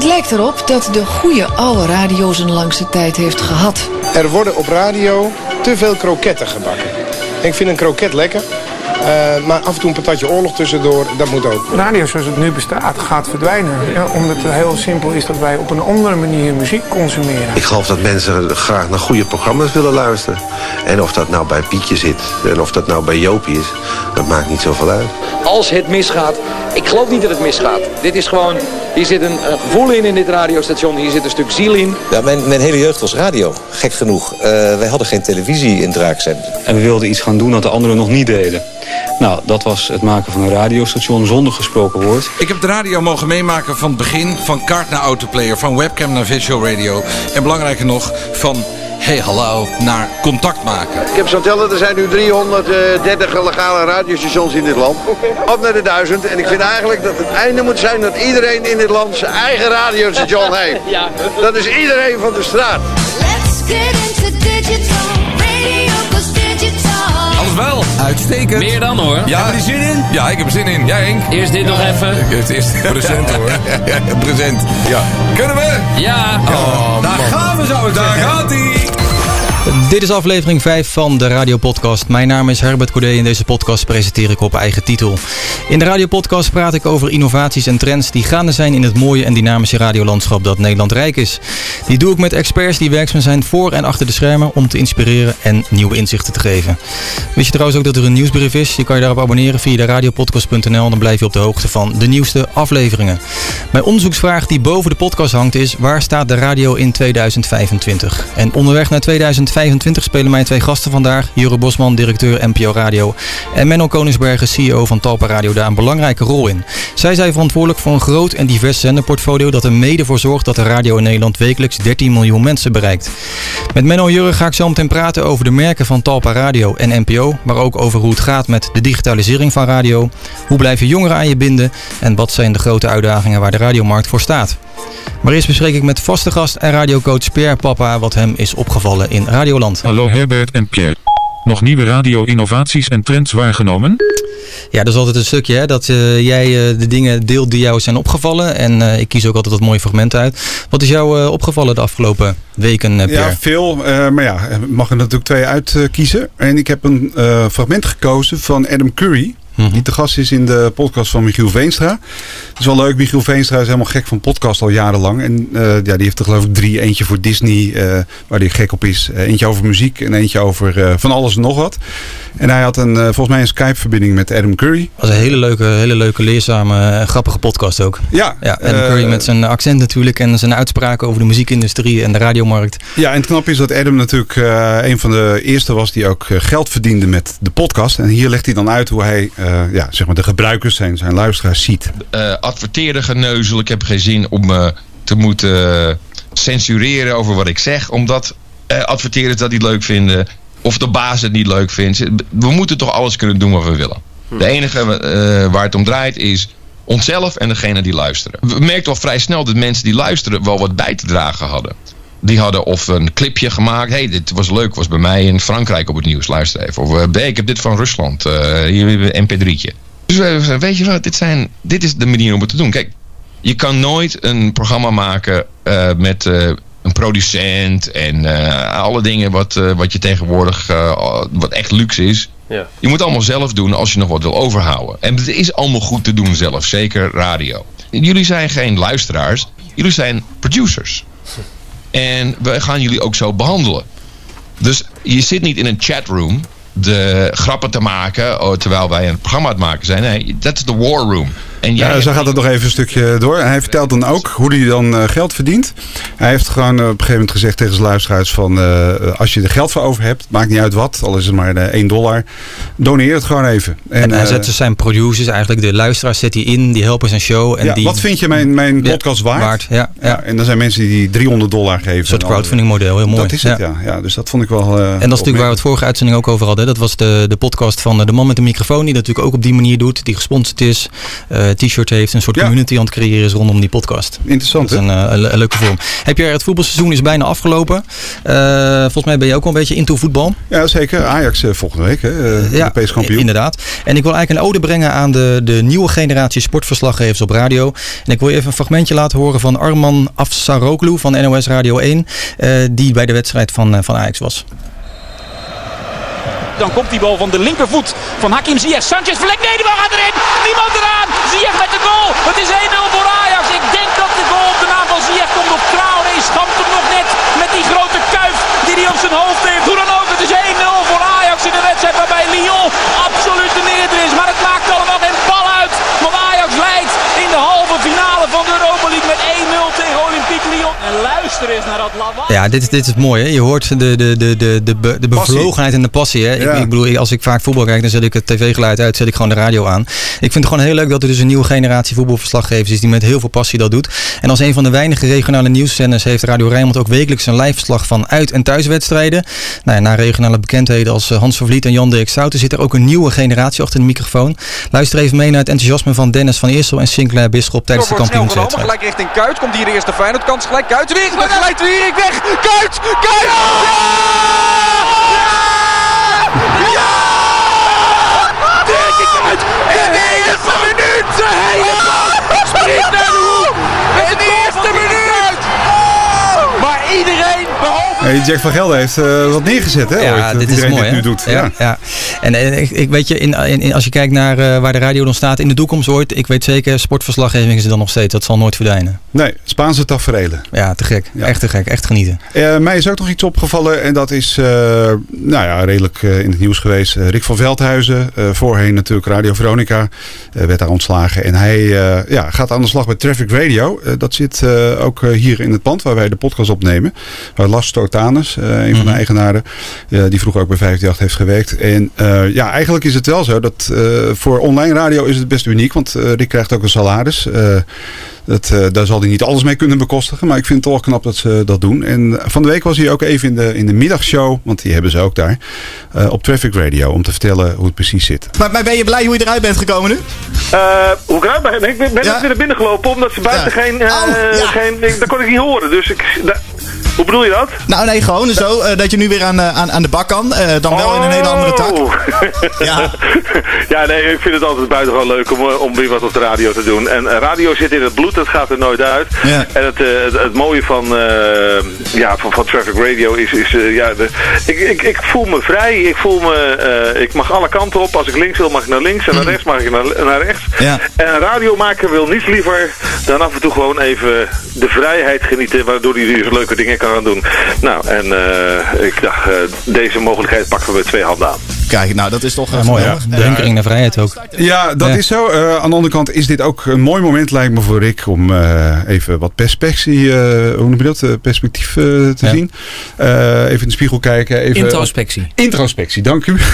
Het lijkt erop dat de goede oude radio zijn langste tijd heeft gehad. Er worden op radio te veel kroketten gebakken. Ik vind een kroket lekker, uh, maar af en toe een patatje oorlog tussendoor, dat moet ook. Radio zoals het nu bestaat gaat verdwijnen. Ja, omdat het heel simpel is dat wij op een andere manier muziek consumeren. Ik geloof dat mensen graag naar goede programma's willen luisteren. En of dat nou bij Pietje zit en of dat nou bij Jopie is, dat maakt niet zoveel uit. Als het misgaat, ik geloof niet dat het misgaat. Dit is gewoon, hier zit een, een gevoel in in dit radiostation, hier zit een stuk ziel in. Ja, mijn, mijn hele jeugd was radio, gek genoeg. Uh, wij hadden geen televisie in Draakzend. En we wilden iets gaan doen dat de anderen nog niet deden. Nou, dat was het maken van een radiostation zonder gesproken woord. Ik heb de radio mogen meemaken van het begin, van kaart naar autoplayer, van webcam naar visual radio. En belangrijker nog, van hey hallo naar contact maken. Ik heb zo tellen, er zijn nu 330 legale radiostations in dit land. Op naar de duizend. En ik vind eigenlijk dat het einde moet zijn dat iedereen in dit land zijn eigen radiostation heeft. Ja. Dat is iedereen van de straat. Let's get into digital. Wel, uitstekend. Meer dan hoor. Ja. Heb je er zin in? Ja, ik heb er zin in. Jij Henk? Eerst dit nog even. Het is present hoor. present. Ja. Kunnen we? Ja. Oh, daar gaan we zo. Daar gaat hij. Dit is aflevering 5 van de Radiopodcast. Mijn naam is Herbert Cordé en deze podcast presenteer ik op eigen titel. In de Radiopodcast praat ik over innovaties en trends die gaande zijn in het mooie en dynamische radiolandschap dat Nederland rijk is. Die doe ik met experts die werkzaam zijn voor en achter de schermen om te inspireren en nieuwe inzichten te geven. Wist je trouwens ook dat er een nieuwsbrief is? Je kan je daarop abonneren via de radiopodcast.nl dan blijf je op de hoogte van de nieuwste afleveringen. Mijn onderzoeksvraag die boven de podcast hangt is waar staat de radio in 2025? En onderweg naar 2025 25 spelen mijn twee gasten vandaag. Jure Bosman, directeur NPO Radio. En Menno Koningsbergen, CEO van Talpa Radio, daar een belangrijke rol in. Zij zijn verantwoordelijk voor een groot en divers zenderportfolio dat er mede voor zorgt dat de radio in Nederland wekelijks 13 miljoen mensen bereikt. Met Menno en Jure ga ik zo meteen praten over de merken van Talpa Radio en NPO, maar ook over hoe het gaat met de digitalisering van radio. Hoe blijven jongeren aan je binden en wat zijn de grote uitdagingen waar de radiomarkt voor staat. Maar eerst bespreek ik met vaste gast en radiocoach Pierre Papa wat hem is opgevallen in Radioland. Hallo Herbert en Pierre. Nog nieuwe radio-innovaties en trends waargenomen? Ja, dat is altijd een stukje hè, dat uh, jij uh, de dingen deelt die jou zijn opgevallen. En uh, ik kies ook altijd wat mooie fragmenten uit. Wat is jou opgevallen de afgelopen weken, Pierre? Ja, veel. maar ja, mag er natuurlijk twee uitkiezen. en ik heb een fragment gekozen van Adam Curry. Mhm. Die te gast is in de podcast van Michiel Veenstra. Het is wel leuk. Michiel Veenstra is helemaal gek van podcast al jarenlang. En uh, ja, die heeft er geloof ik drie. Eentje voor Disney, uh, waar hij gek op is. Uh, eentje over muziek en eentje over van alles en nog wat. En hij had een, volgens mij een Skype-verbinding met Adam Curry. Dat was een hele leuke, hele leuke leerzame, grappige podcast ook. Ja. ja Adam Curry met zijn accent natuurlijk en zijn uitspraken over de muziekindustrie en de radiomarkt. Ja, en het knap is dat Adam natuurlijk een van de eerste was die ook geld verdiende met de podcast. En hier legt hij dan uit hoe hij uh, ja, zeg maar de gebruikers zijn, zijn luisteraars ziet. Uh, adverteerde geneuzel. Ik heb geen zin om uh, te moeten censureren over wat ik zeg. Omdat adverteerders dat niet leuk vinden. Of de baas het niet leuk vindt. We moeten toch alles kunnen doen wat we willen. Hm. De enige waar het om draait is onszelf en degene die luisteren. We merkten al vrij snel dat mensen die luisteren wel wat bij te dragen hadden. Die hadden of een clipje gemaakt. hey, dit was leuk. Was bij mij in Frankrijk op het nieuws. Luister even. Of uh, ik heb dit van Rusland. Uh, hier een mp3'tje. Dus we, weet je wat, dit, zijn, dit is de manier om het te doen. Kijk, je kan nooit een programma maken uh, met een producent en alle dingen wat, wat je tegenwoordig, wat echt luxe is. Ja. Je moet allemaal zelf doen als je nog wat wil overhouden. En het is allemaal goed te doen zelf, zeker radio. Jullie zijn geen luisteraars, jullie zijn producers. En we gaan jullie ook zo behandelen. Dus je zit niet in een chatroom de grappen te maken oh, terwijl wij een programma maken zijn. Nee, dat is de war room. En ja, zo gaat het nog even een stukje door. Hij vertelt dan ook hoe hij dan uh, geld verdient. Hij heeft gewoon uh, op een gegeven moment gezegd tegen zijn luisteraars van... Uh, als je er geld voor over hebt, maakt niet uit wat, al is het maar 1 dollar, doneer het gewoon even. En, en hij zet dus zijn producers, eigenlijk de luisteraars zet hij in, die helpen zijn show. En ja, die, wat vind je mijn, mijn podcast waard? waard ja, ja. ja, en dan zijn mensen die 300 dollar geven. Een soort crowdfunding model, heel mooi. Dat is het, ja. ja. dus dat vond ik wel En dat is natuurlijk waar we het vorige uitzending ook over hadden. Dat was de, de podcast van de man met de microfoon, die dat natuurlijk ook op die manier doet, die gesponsord is, t-shirt heeft. Een soort community aan het creëren is rondom die podcast. Interessant, Dat is een, eh, een, een leuke vorm. Heb je, het voetbalseizoen is bijna afgelopen. Eh, volgens mij ben je ook wel een beetje into voetbal. Ja, zeker. Ajax eh, volgende week, hè? Ja, Europees kampioen. Inderdaad. En ik wil eigenlijk een ode brengen aan de, de nieuwe generatie sportverslaggevers op radio. En ik wil je even een fragmentje laten horen van Arman Afsaroglu van NOS Radio 1. eh, die bij de wedstrijd van, eh, van Ajax was. Dan komt die bal van de linkervoet van Hakim Ziyech. Sanchez verlekt. Nee, die bal gaat erin. Niemand eraan. Ziyech met de goal. Het is 1-0 voor Ajax. Ik denk dat de goal op de naam van Ziyech komt op Traoré. Stampt hem nog net met die grote kuif die hij op zijn hoofd heeft. Hoe dan ook, het is 1-0 voor Ajax in de wedstrijd waarbij Lyon absoluut de meerder is. Maar het maakt allemaal geen bal uit. Want Ajax leidt in de halve finale van de Europa League met 1-0 tegen Olympique Lyon. En luister eens naar dat lawaai. Ja, dit, is- dit is mooi. Hè? Je hoort de, de, de, de, de, be- de bevlogenheid en de passie. Hè? Ja. Ik, ik bedoel, als ik vaak voetbal kijk, dan zet ik het tv-geluid uit, zet ik gewoon de radio aan. Ik vind het gewoon heel leuk dat er dus een nieuwe generatie voetbalverslaggevers is die met heel veel passie dat doet. En als een van de weinige regionale nieuwszenders heeft Radio Rijnmond ook wekelijks een live verslag van uit- en thuiswedstrijden. Nou, ja, na regionale bekendheden als eh, Hans van Vliet en Jan Dirk Stouten zit er ook een nieuwe generatie achter de microfoon. Luister even mee naar het enthousiasme van Dennis van Eersel en Sinclair Bisschop tijdens de kampioenswedstrijd. gelijk richting Kuit. Komt hier de eerste Feyenoord kans gelijk. Kuit weer. Dan glijdt weer weg. Kuit! Kuit! Ja! Dirk Kuit! In de eerste minuut! De hele bal Hey, Jack van Gelder heeft eh, wat neergezet, hè? ooit, Ja, dat dit is mooi. dit nu doet. Ja, ja. En, en ik, ik weet je, in, in, als je kijkt naar eh, waar de radio dan staat in de toekomst ooit, ik weet zeker, sportverslaggeving is er dan nog steeds. Dat zal nooit verdwijnen. Nee, Spaanse taferelen. Ja, te gek. Echt te gek. Echt genieten. Eh, mij is ook nog iets opgevallen en dat is nou ja, redelijk in het nieuws geweest. Rick van Veldhuizen, voorheen natuurlijk Radio Veronica, werd daar ontslagen. En hij ja, gaat aan de slag bij Traffic Radio. Dat zit ook hier in het pand waar wij de podcast opnemen. Waar Lars Eh, een van de eigenaren, eh, die vroeger ook bij 538 heeft gewerkt. En eh, ja, eigenlijk is het wel zo dat eh, voor online radio is het best uniek. Want eh, Rick krijgt ook een salaris. Eh, dat, eh, daar zal hij niet alles mee kunnen bekostigen. Maar ik vind het toch knap dat ze dat doen. En van de week was hij ook even in de, in de middagshow. Want die hebben ze ook daar. eh, op Traffic Radio. Om te vertellen hoe het precies zit. Maar, maar ben je blij hoe je eruit bent gekomen nu? hoe ik eruit ben? Ik ben, ben net weer naar binnen gelopen omdat ze buiten geen, eh geen... ik- Dat kon ik niet horen. Dus ik... hoe bedoel je dat? Nou nee, gewoon zo. eh, dat je nu weer aan, eh, aan, aan de bak kan. eh, dan wel in een hele andere tak. Ja. ja, nee, ik vind het altijd buitengewoon leuk om, om weer wat op de radio te doen. En radio zit in het bloed, dat gaat er nooit uit. Ja. En het, het, het mooie van, ja, van, van Traffic Radio is, is ja, de, ik, ik, ik voel me vrij. Ik voel me, ik mag alle kanten op. Als ik links wil, mag ik naar links. En naar rechts mag ik naar, naar rechts. Ja. En een radiomaker wil niets liever dan af en toe gewoon even de vrijheid genieten, waardoor hij dus leuke dingen kan gaan doen. Nou, en eh, ik dacht, eh, deze mogelijkheid pakken we met twee handen aan. Kijk, nou dat is toch Ja, mooi hè? De hunkering naar vrijheid ook. Ja, dat Ja. is zo. Eh, aan de andere kant is dit ook een mooi moment, lijkt me voor Rick, om eh, even wat perspectie, eh, hoe noem je dat, perspectief eh, te Ja. zien. Eh, even in de spiegel kijken. Even Introspectie. Introspectie, dank u.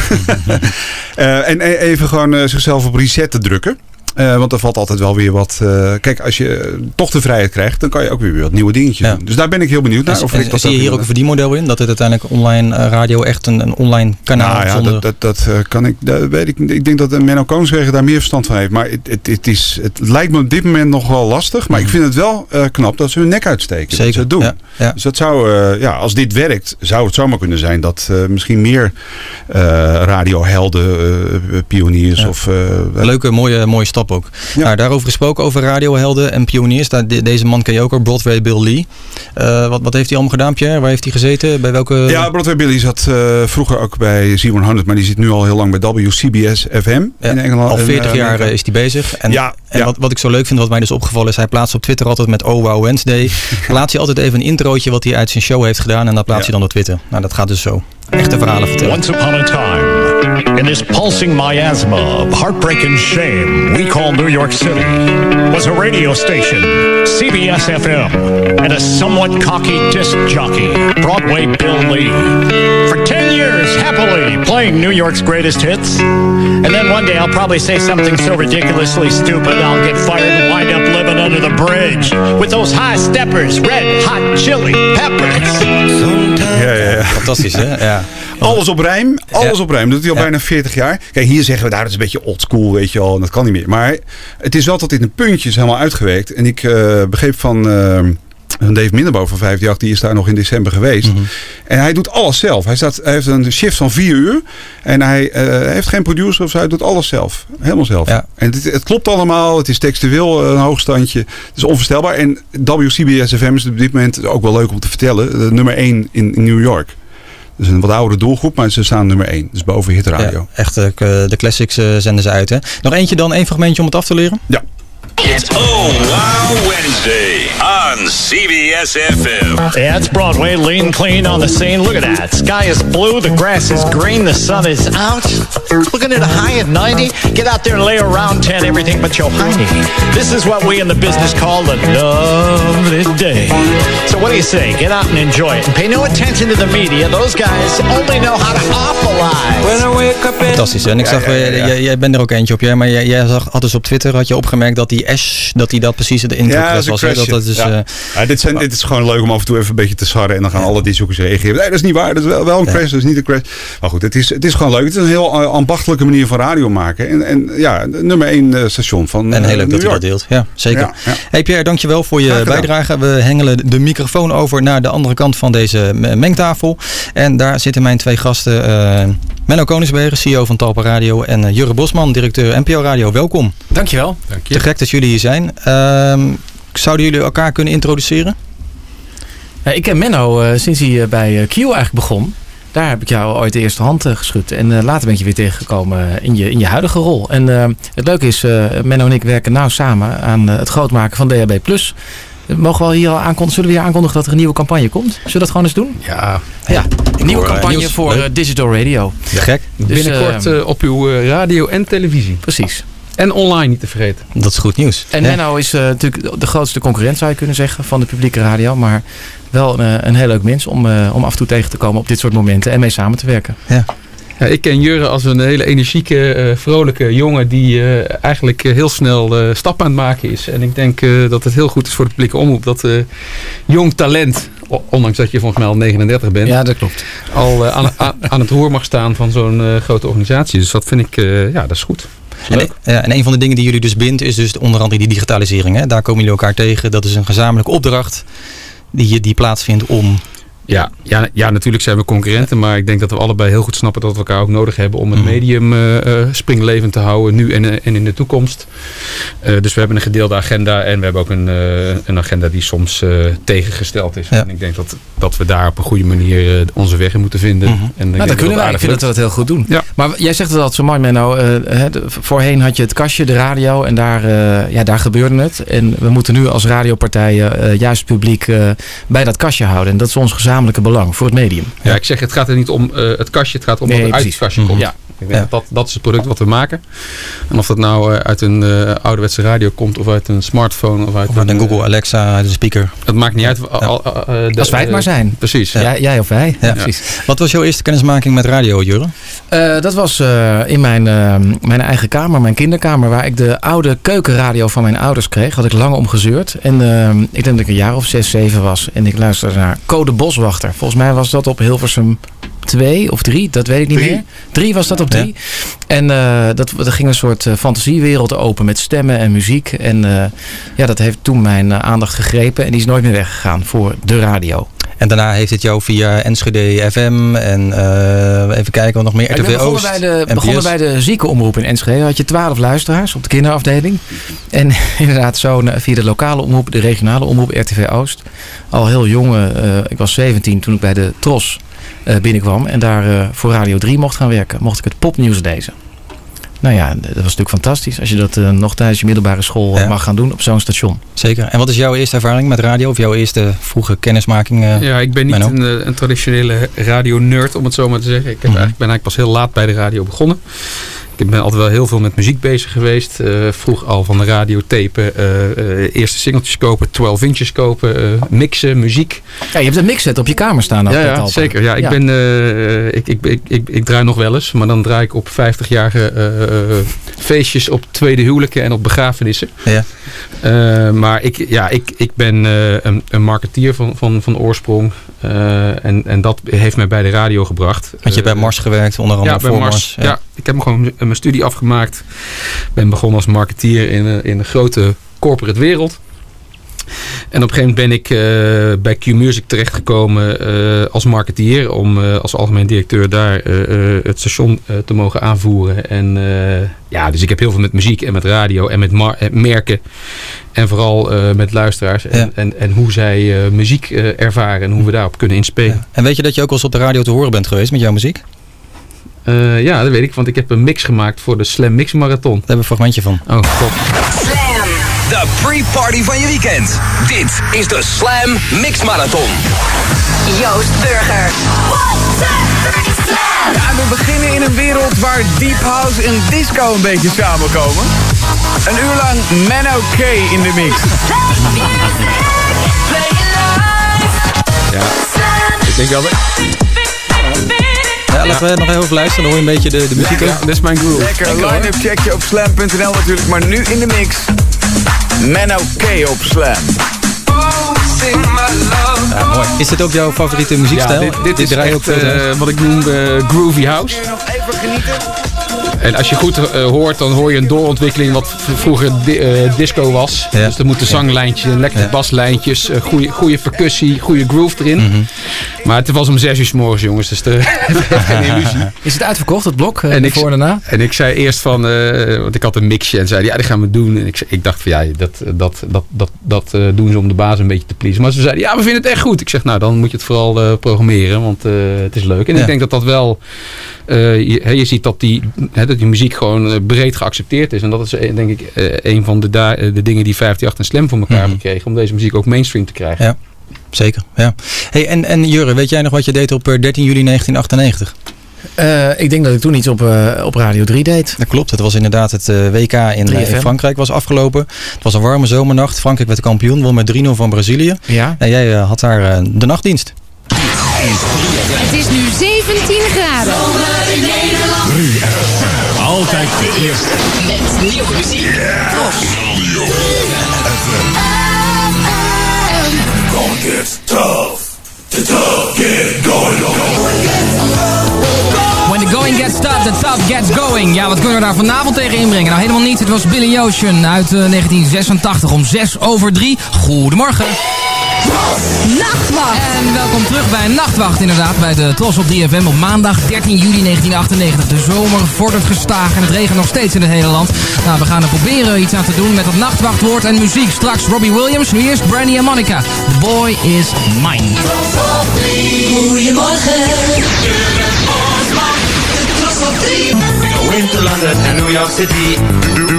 Eh, en e- even gewoon eh, zichzelf op reset te drukken. Eh, want er valt altijd wel weer wat. eh, kijk, als je toch de vrijheid krijgt, dan kan je ook weer wat nieuwe dingetjes doen. Dus daar ben ik heel benieuwd naar. Of en- Rick dat zie je hier ook een verdienmodel in? Dat het uiteindelijk online eh, radio echt een, een online kanaal nou ja, zonder... dat, dat, dat eh, kan ik, dat weet ik. Ik denk dat Menno Koonswegen daar meer verstand van heeft. Maar het, het, het, is, het lijkt me op dit moment nog wel lastig. Maar ik vind het wel eh, knap dat ze hun nek uitsteken. Dat Zeker, ze het doen. ja, ja. Dus dat zou, eh, ja, als dit werkt, zou het zomaar kunnen zijn dat eh, misschien meer eh, radiohelden, eh, pioniers of. eh, Leuke, mooie, mooie stap ook. Nou, daarover gesproken, over radiohelden en pioniers. Daar, de- deze man ken je ook al, Broadway Bill Lee. Eh, wat, wat heeft hij allemaal gedaan, Pierre? Waar heeft hij gezeten? Bij welke... Ja, Broadway Billy zat eh, vroeger ook bij Z100, maar die zit nu al heel lang bij WCBS FM in Engeland. Al en, 40 eh, jaar is hij bezig. En, Ja, en ja. Wat, wat ik zo leuk vind, wat mij dus opgevallen is, hij plaatst op Twitter altijd met Oh Wow Wednesday. plaatst hij altijd even een introotje wat hij uit zijn show heeft gedaan en dat plaatst hij dan op Twitter. Nou, dat gaat dus zo. Echte verhalen vertellen. Once upon a time, in this pulsing miasma of heartbreak and shame we call New York City, was a radio station, CBS FM, and a somewhat cocky disc jockey, Broadway Bill Lee. For 10 years, happily playing New York's greatest hits. And then one day I'll probably say something so ridiculously stupid I'll get fired and wind up living under the bridge with those high steppers, red hot chili peppers. Ja, ja, ja. Fantastisch, hè? Ja. Alles op rijm. Alles op rijm. Dat doet hij al bijna 40 jaar. Kijk, hier zeggen we, daar dat is een beetje old school, weet je wel. En dat kan niet meer. Maar het is wel tot in de puntjes helemaal uitgewerkt. En ik eh, begreep van... van Dave Minderbo van 58, die is daar nog in december geweest. En hij doet alles zelf. Hij, staat, hij heeft een shift van vier uur. En hij eh, heeft geen producer of zo. Hij doet alles zelf. Helemaal zelf. En het, het klopt allemaal. Het is textueel een hoogstandje. Het is onvoorstelbaar. En WCBS-FM is op dit moment ook wel leuk om te vertellen. Nummer 1 in, in New York. Dus een wat oudere doelgroep, maar ze staan nummer 1. Dus boven Hit Radio. Ja, echt eh, de classics eh, zenden ze uit. Hè? Nog eentje dan, één fragmentje om het af te leren? Ja. It's Oh Wow Wednesday on CBS FM. Yeah, it's Broadway, lean clean on the scene. Look at that. Sky is blue, the grass is green, the sun is out. Looking at a high at 90. Get out there and lay around 10, everything but your hiney. This is what we in the business call a lovely day. So what do you say? Get out and enjoy it. And pay no attention to the media. Those guys only know how to awfulize. When I wake up Fantastisch. En ik zag, eh, jij, jij bent er ook eentje op, jij, maar jij, jij zag, had dus op Twitter had je opgemerkt dat die Ash, dat die dat precies de Ja, dat een was. hè? Dat, is, Ja. Eh, Ja, dit, zijn, dit is gewoon leuk om af en toe even een beetje te sarren. En dan gaan alle diszoekers reageren. Nee, dat is niet waar. Dat is wel, wel een crash. Dat is niet een crash. Maar goed, het is, het is gewoon leuk. Het is een heel eh, ambachtelijke manier van radio maken. En, en ja, nummer één eh, station van En eh, heel leuk dat hij dat deelt. Ja, zeker. Ja, ja. Hey Pierre, dankjewel voor je bijdrage. We hengelen de microfoon over naar de andere kant van deze mengtafel. En daar zitten mijn twee gasten. eh, Menno Koningsbergen, CEO van Talpa Radio. En eh, Jurre Bosman, directeur NPO Radio. Welkom. Dankjewel. Dank Te gek dat jullie hier zijn. Ehm, zouden jullie elkaar kunnen introduceren? Ik ken Menno eh, sinds hij eh, bij eh, Q eigenlijk begon. Daar heb ik jou ooit de eerste hand geschud. En eh, later ben je weer tegengekomen in je, in je huidige rol. En het leuke is, eh, Menno en ik werken nauw samen aan eh, het grootmaken van DHB+. Mogen we hier al aankondigen? Zullen we hier aankondigen dat er een nieuwe campagne komt? Zullen we dat gewoon eens doen? Ja. Ja, een nieuwe hoor, campagne voor leuk. eh, digital radio. Gek. Dus, Binnenkort op uw eh, radio en televisie. Precies. En online niet te vergeten. Dat is goed nieuws. En Menno is eh, natuurlijk de grootste concurrent, zou je kunnen zeggen, van de publieke radio. Maar wel een, een heel leuk mens om, eh, om af en toe tegen te komen op dit soort momenten en mee samen te werken. Ja. Ja, ik ken Jurre als een hele energieke, eh, vrolijke jongen die eh, eigenlijk eh, heel snel eh, stappen aan het maken is. En ik denk eh, dat het heel goed is voor de publieke omroep dat eh, jong talent, ondanks dat je volgens mij al 39 bent, Ja, dat klopt. al eh, aan, aan, aan het roer mag staan van zo'n eh, grote organisatie. Dus dat vind ik, eh, ja, dat is goed. En, ja, en een van de dingen die jullie dus bindt is dus onder andere die digitalisering. Hè? Daar komen jullie elkaar tegen. Dat is een gezamenlijke opdracht die, die plaatsvindt om... Ja, ja, ja, natuurlijk zijn we concurrenten, maar ik denk dat we allebei heel goed snappen dat we elkaar ook nodig hebben om het Mhm. medium eh, eh, springlevend te houden, nu en, eh, en in de toekomst. Dus we hebben een gedeelde agenda en we hebben ook een, een agenda die soms tegengesteld is. Ja. En ik denk dat, dat we daar op een goede manier onze weg in moeten vinden. Mhm. En Nou, dat kunnen wij. Ik vind dat we dat heel goed doen. Ja. Maar jij zegt het altijd zo mooi, Menno. voorheen had je het kastje, de radio. En daar, ja, daar gebeurde het. En we moeten nu als radiopartijen juist het publiek bij dat kastje houden. En dat is ons gezamenlijke belang voor het medium. Ja, ik zeg, het gaat er niet om eh, het kastje, het gaat om Nee, wat er uit het kastje Mhm. komt. Ja. Ik denk dat, dat dat is het product wat we maken. En of dat nou eh, uit een eh, ouderwetse radio komt, of uit een smartphone, of uit Of uit een Google Alexa, de speaker. Het maakt niet uit. al- eh, de- Als wij het maar zijn. Precies. Jij, jij of wij. Ja. Precies. Wat was jouw eerste kennismaking met radio, Jurre? Eh, dat was eh, in mijn, eh, mijn eigen kamer, mijn kinderkamer, waar ik de oude keukenradio van mijn ouders kreeg. Had ik lang om gezeurd. En eh, ik denk dat ik een jaar of zes, zeven was. En ik luisterde naar Code Boswachter. Volgens mij was dat op Hilversum 2 of 3, dat weet ik niet Drie. meer. 3 was dat op 3. En eh, dat, er ging een soort eh, fantasiewereld open met stemmen en muziek. En eh, ja, dat heeft toen mijn aandacht gegrepen. En die is nooit meer weggegaan voor de radio. En daarna heeft het jou via Enschede FM en eh, even kijken wat nog meer, RTV ben begonnen Oost, bij de, NPS. begonnen bij de ziekenomroep in Enschede. had je twaalf luisteraars op de kinderafdeling. En inderdaad zo via de lokale omroep, de regionale omroep RTV Oost. Al heel jong, eh, ik was 17 toen ik bij de TROS eh, binnenkwam. En daar voor Radio 3 mocht gaan werken. Mocht ik het popnieuws lezen. Nou ja, dat was natuurlijk fantastisch. Als je dat eh, nog tijdens je middelbare school eh, mag gaan doen op zo'n station. Zeker. En wat is jouw eerste ervaring met radio? Of jouw eerste vroege kennismaking? eh, Ja, ik ben niet een, een traditionele radio-nerd, om het zo maar te zeggen. Ik heb eigenlijk, ben eigenlijk pas heel laat bij de radio begonnen. Ik ben altijd wel heel veel met muziek bezig geweest. Eh, vroeg al van de radio tapen, eh, eh, eerste singeltjes kopen, 12 inches kopen, mixen, muziek. Ja, je hebt een mixset op je kamer staan. Ja, ja al. zeker. Ja, ik, Ben, ik, ik, ik, ik, ik draai nog wel eens, maar dan draai ik op 50-jarige eh, feestjes op tweede huwelijken en op begrafenissen. Ja. Maar ik, ja, ik, ik ben een, een marketeer van, van, van oorsprong. Eh, en, en dat heeft mij bij de radio gebracht. Want je bij Mars gewerkt, onder andere ja, bij voor Mars. Mars. Ja. ik heb gewoon mijn studie afgemaakt. Ben begonnen als marketeer in, een- in de grote corporate wereld. En op een gegeven moment ben ik eh, bij Q-Music terechtgekomen eh, als marketeer. Om eh, als algemeen directeur daar eh, eh, het station eh, te mogen aanvoeren. En eh, ja, dus ik heb heel veel met muziek en met radio en met mar- merken. En vooral eh, met luisteraars. En, en, en hoe zij eh, muziek eh, ervaren en hoe we daarop kunnen inspelen. En weet je dat je ook wel eens op de radio te horen bent geweest met jouw muziek? Eh, ja, dat weet ik, want ik heb een mix gemaakt voor de Slam Mix Marathon. Daar hebben we een fragmentje van. Oh, top. De pre-party van je weekend. Dit is de Slam Mix Marathon. Joost Burger. Ja, we beginnen in een wereld waar deep house en disco een beetje samenkomen. Een uur lang Mano K in de mix. Ja, ik denk wel dat... Ja, laten we nog even over luisteren. Dan hoor je een beetje de, de muziek. Lekker. dat is mijn groove. Lekker, line-up check je op slam.nl natuurlijk, maar nu in de mix. Mano K op Slam. Ja, mooi. Is dit ook jouw favoriete muziekstijl? Ja, dit, dit, is echt, eh, wat ik noem eh, groovy house. Even genieten. En als je goed eh, hoort, dan hoor je een doorontwikkeling wat vroeger di- eh, disco was. Dus er moeten zanglijntjes, lekkere baslijntjes, eh, goede, goede percussie, goede groove erin. Mhm. Maar het was om zes uur s morgens, jongens. Dus er, geen illusie. Is het uitverkocht, het blok? eh, En ik, voor en daarna? en ik zei eerst van, eh, want ik had een mixje en zei ja, dat gaan we doen. En ik, zei- ik dacht van ja, dat, dat, dat, dat, dat eh, doen ze om de baas een beetje te pleasen. Maar ze zeiden ja, we vinden het echt goed. Ik zeg nou, dan moet je het vooral eh, programmeren, want eh, het is leuk. En Ja. ik denk dat dat wel, eh, je, hè, je ziet dat die, dat die muziek gewoon eh, breed geaccepteerd is. En dat is eh, denk ik eh, een van de, de dingen die 538 en Slam voor elkaar hebben gekregen. Om deze muziek ook mainstream te krijgen. Ja, zeker. Ja. Hey, en, en Jurre, weet jij nog wat je deed op eh, 13 juli 1998? Eh, ik denk dat ik toen iets op, op Radio 3 deed. Dat klopt. Het was inderdaad het WK in, 3FM. in Frankrijk was afgelopen. Het was een warme zomernacht. Frankrijk werd kampioen, won met 3-0 van Brazilië. Ja. En jij had daar de nachtdienst. Het is nu 17 graden. Zomer in Nederland. Altijd de eerste. Met nieuwe muziek. Gonna get tough. The tough get going When the going gets tough, the tough gets going. Ja, wat kunnen we daar vanavond tegen inbrengen? Nou, helemaal niets. Het was Billy Ocean uit eh, 1986 om 6 over 3. Goedemorgen. Nachtwacht. En welkom terug bij Nachtwacht inderdaad, bij de Tros op 3FM op maandag 13 juli 1998. De zomer vordert gestaag en het regent nog steeds in het hele land. Nou, we gaan er proberen iets aan te doen met dat nachtwachtwoord en muziek. Straks Robbie Williams, nu eerst Brandy en Monica. The boy is mine. Goedemorgen. Go to London and New York City.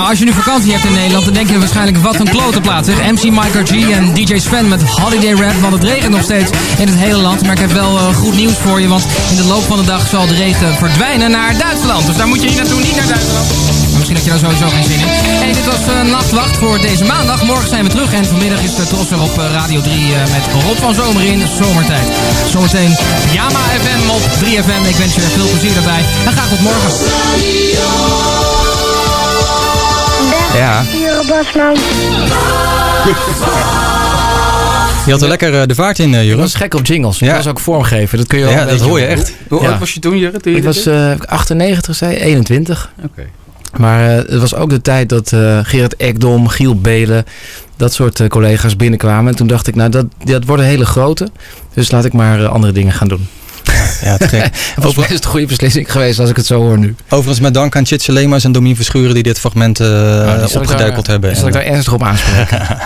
Nou, als je nu vakantie hebt in Nederland, dan denk je waarschijnlijk wat een klote plaats. Zeg. MC Micro G en DJ Sven met Holiday Rap, want het regent nog steeds in het hele land. Maar ik heb wel eh, goed nieuws voor je, want in de loop van de dag zal de regen verdwijnen naar Duitsland. Dus daar moet je hier naartoe, niet naar Duitsland. Misschien heb je daar sowieso geen zin in. Hey, dit was eh, Nachtwacht voor deze maandag. Morgen zijn we terug en vanmiddag is de weer op eh, Radio 3 eh, met Rob van Zomer in Zomertijd. Zometeen Yama FM op 3FM. Ik wens je veel plezier daarbij en graag tot morgen. Ja. Jure Bosman. Je had er lekker eh, de vaart in, eh Ik Jurre. was gek op jingles. Ja. Dat was ook vormgeven. Dat kun je ook Ja, dat hoor je echt. Hoe Ja. oud was je toen, je Ik was deed? eh 98, zei je? 21. Oké. Maar eh, het was ook de tijd dat eh, Gerard Ekdom, Giel Belen, dat soort eh, collega's binnenkwamen. En toen dacht ik, nou dat, dat worden hele grote. Dus laat ik maar eh, andere dingen gaan doen. Ja, te gek. Het was best een goede beslissing geweest als ik het zo hoor nu. Overigens met dank aan Chitse Lemas en Domien Verschuren die dit fragment eh, Nou, die opgeduikeld daar- hebben. zal ik daar ernstig op aanspreken.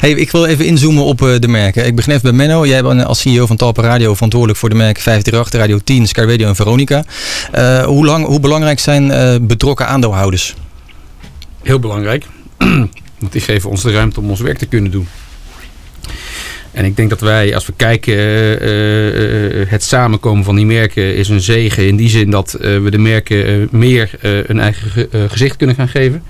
Hey, ik wil even inzoomen op eh, de merken. Ik begin even bij Menno. Jij bent als CEO van Talpa Radio verantwoordelijk voor de merken 538, Radio 10, Sky Radio en Veronica. Eh, hoe, lang, hoe belangrijk zijn eh, betrokken aandeelhouders? Heel belangrijk. Want die geven ons de ruimte om ons werk te kunnen doen. En ik denk dat wij, als we kijken, eh, eh, het samenkomen van die merken is een zegen. In die zin dat eh, we de merken eh, meer eh, een eigen ge- eh, gezicht kunnen gaan geven.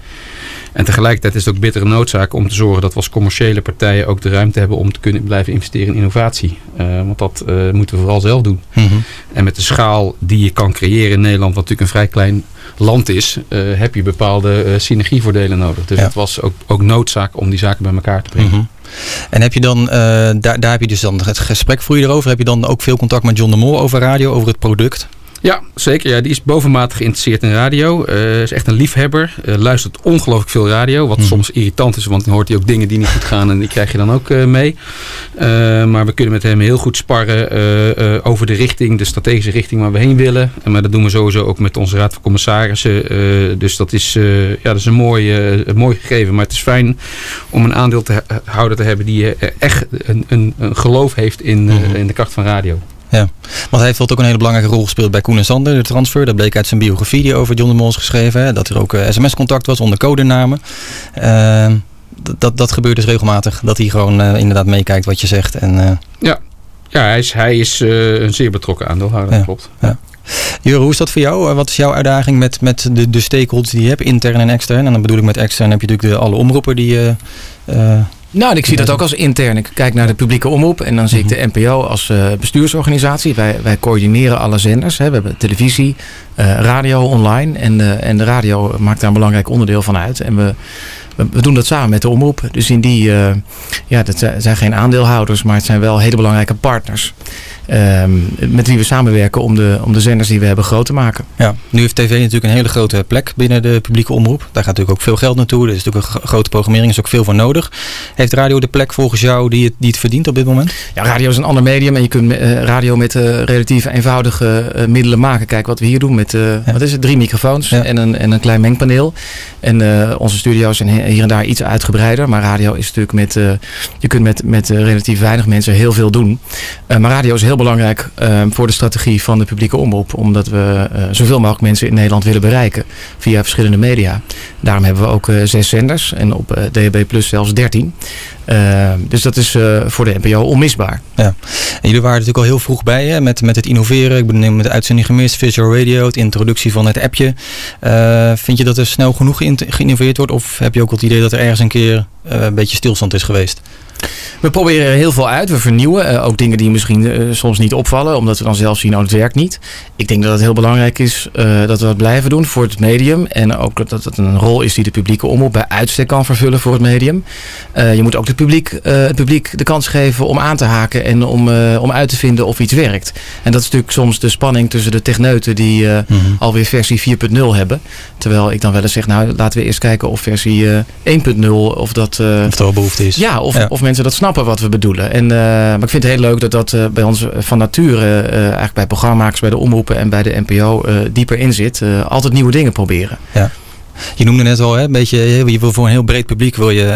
En tegelijkertijd is het ook bittere noodzaak om te zorgen dat we als commerciële partijen ook de ruimte hebben om te kunnen blijven investeren in innovatie. Eh, want dat eh, moeten we vooral zelf doen. Mhm. En met de schaal die je kan creëren in Nederland, wat natuurlijk een vrij klein land is, eh, heb je bepaalde eh, synergievoordelen nodig. Dus Ja. het was ook, ook noodzaak om die zaken bij elkaar te brengen. Mhm. En heb je dan, eh, daar, daar heb je dus dan het gesprek voor je erover. Heb je dan ook veel contact met John de Mol over radio, over het product? Ja, zeker. Ja, die is bovenmatig geïnteresseerd in radio. Eh is echt een liefhebber. Eh, luistert ongelooflijk veel radio. Wat soms irritant is, want dan hoort hij ook dingen die niet goed gaan. En die krijg je dan ook eh, mee. Maar we kunnen met hem heel goed sparren over de richting, de strategische richting waar we heen willen. En, maar dat doen we sowieso ook met onze raad van commissarissen. Dus dat is, ja, dat is een, mooi, mooi gegeven. Maar het is fijn om een aandeel te te hebben die echt een, een, een geloof heeft in, eh, in de kracht van radio. Ja, want hij heeft ook een hele belangrijke rol gespeeld bij Koen en Sander, de transfer. Dat bleek uit zijn biografie die over John de Mol is geschreven. Hè, dat er ook eh, sms-contact was onder codenamen. Eh, dat, dat, gebeurt dus regelmatig. Dat hij gewoon eh, inderdaad meekijkt wat je zegt. En, eh, Ja, ja hij is, hij is een zeer betrokken aandeelhouder, dat klopt. Ja. Jure, hoe is dat voor jou? Wat is jouw uitdaging met, met de, de stakeholders die je hebt, intern en extern? En dan bedoel ik met extern heb je natuurlijk de, alle omroepen die je... Nou, en ik zie dat ook als intern. Ik kijk naar de publieke omroep en dan zie ik de NPO als eh, bestuursorganisatie. Wij, wij coördineren alle zenders. Hè. We hebben televisie, eh, radio, online. En, eh, en de radio maakt daar een belangrijk onderdeel van uit. En we, we, doen dat samen met de omroep. Dus in die, ja, dat zijn geen aandeelhouders, maar het zijn wel hele belangrijke partners. Ehm, met wie we samenwerken om de, om de zenders die we hebben groot te maken. Ja, nu heeft tv natuurlijk een hele grote plek binnen de publieke omroep. Daar gaat natuurlijk ook veel geld naartoe. Er is natuurlijk een gro- grote programmering, er is ook veel voor nodig. Heeft radio de plek volgens jou die het, die het verdient op dit moment? Ja, radio is een ander medium en je kunt eh, radio met eh, relatief eenvoudige eh, middelen maken. Kijk wat we hier doen met wat is het, drie microfoons en, een, en een klein mengpaneel. En onze studio's zijn hier en daar iets uitgebreider. Maar radio is natuurlijk met, je kunt met, met relatief weinig mensen heel veel doen. Maar radio is heel belangrijk eh, voor de strategie van de publieke omroep. Omdat we eh, zoveel mogelijk mensen in Nederland willen bereiken via verschillende media. Daarom hebben we ook eh, zes zenders en op eh, DHB Plus zelfs dertien. Eh, dus dat is voor de NPO onmisbaar. Ja. En jullie waren natuurlijk al heel vroeg bij hè, met, met het innoveren. Ik bedoel, met de uitzending gemist, Visual Radio, de introductie van het appje. Vind je dat er snel genoeg geïn- geïnnoveerd wordt? Of heb je ook het idee dat er ergens een keer een beetje stilstand is geweest? We proberen er heel veel uit. We vernieuwen. eh, ook dingen die misschien eh, soms niet opvallen. Omdat we dan zelf zien, oh het werkt niet. Ik denk dat het heel belangrijk is eh, dat we dat blijven doen voor het medium. En ook dat het een rol is die de publieke omroep bij uitstek kan vervullen voor het medium. Je moet ook de publiek, het publiek de kans geven om aan te haken. En om, om uit te vinden of iets werkt. En dat is natuurlijk soms de spanning tussen de techneuten die eh, alweer versie 4.0 hebben. Terwijl ik dan wel eens zeg, nou laten we eerst kijken of versie eh, 1.0 of dat... Of er behoefte is. ja, of, Ja. of mensen dat snappen wat we bedoelen. En, eh, maar ik vind het heel leuk dat dat eh, bij ons eh, van nature, eigenlijk bij programmamakers, bij de omroepen en bij de NPO dieper in zit. Altijd nieuwe dingen proberen. Ja. Je noemde net al, hè, een beetje, je wil voor een heel breed publiek wil je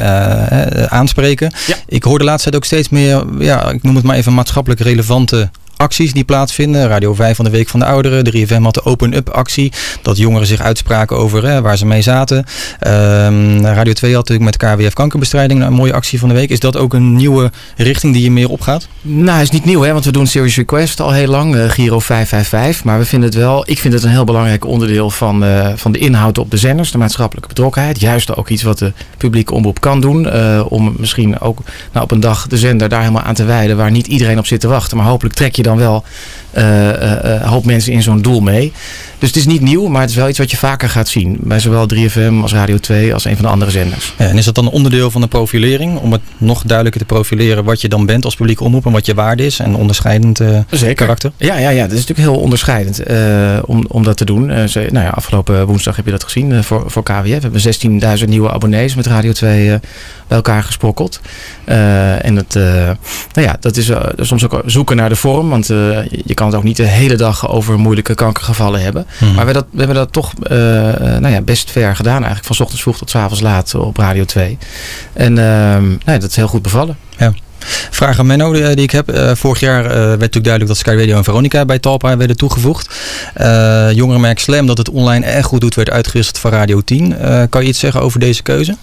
aanspreken. Ik hoor de laatste tijd ook steeds meer, ja, ik noem het maar even maatschappelijk relevante acties die plaatsvinden. Radio 5 van de Week van de Ouderen. De 3FM had de Open Up actie. Dat jongeren zich uitspraken over waar ze mee zaten. Ehm, Radio 2 had natuurlijk met KWF kankerbestrijding een mooie actie van de week. Is dat ook een nieuwe richting die je meer opgaat? Nou, is niet nieuw, hè, want we doen Serious Request al heel lang, eh, Giro 555. Maar we vinden het wel, ik vind het een heel belangrijk onderdeel van, eh, van de inhoud op de zenders, de maatschappelijke betrokkenheid. Juist ook iets wat de publieke omroep kan doen. eh, om misschien ook nou, op een dag de zender daar helemaal aan te wijden waar niet iedereen op zit te wachten. Maar hopelijk trek je dan wel eh, eh, eh, hoop mensen in zo'n doel mee. Dus het is niet nieuw, maar het is wel iets wat je vaker gaat zien. Bij zowel 3FM als Radio 2 als een van de andere zenders. Ja, en is dat dan een onderdeel van de profilering? Om het nog duidelijker te profileren wat je dan bent als publieke omroep en wat je waarde is en onderscheidend Zeker. karakter? Ja, ja, ja, dat is natuurlijk heel onderscheidend om, om dat te doen. Ze, nou ja, afgelopen woensdag heb je dat gezien voor, voor KWF. We hebben 16.000 nieuwe abonnees met Radio 2 eh, bij elkaar gesprokkeld. En dat, nou ja, dat is soms ook zoeken naar de vorm. Want je kan het ook niet de hele dag over moeilijke kankergevallen hebben. Mhm. Maar we, dat, we hebben dat toch eh, eh, nou ja, best ver gedaan eigenlijk. Van 's ochtends vroeg tot 's avonds laat op Radio 2. En ehm, nou ja, dat is heel goed bevallen. Ja. Vraag aan Menno die, die ik heb. Eh, vorig jaar eh, werd natuurlijk duidelijk dat Sky Radio en Veronica bij Talpa werden toegevoegd. Uh, jongerenmerk Slam dat het online erg goed doet werd uitgewisseld van Radio 10. Uh, kan je iets zeggen over deze keuze?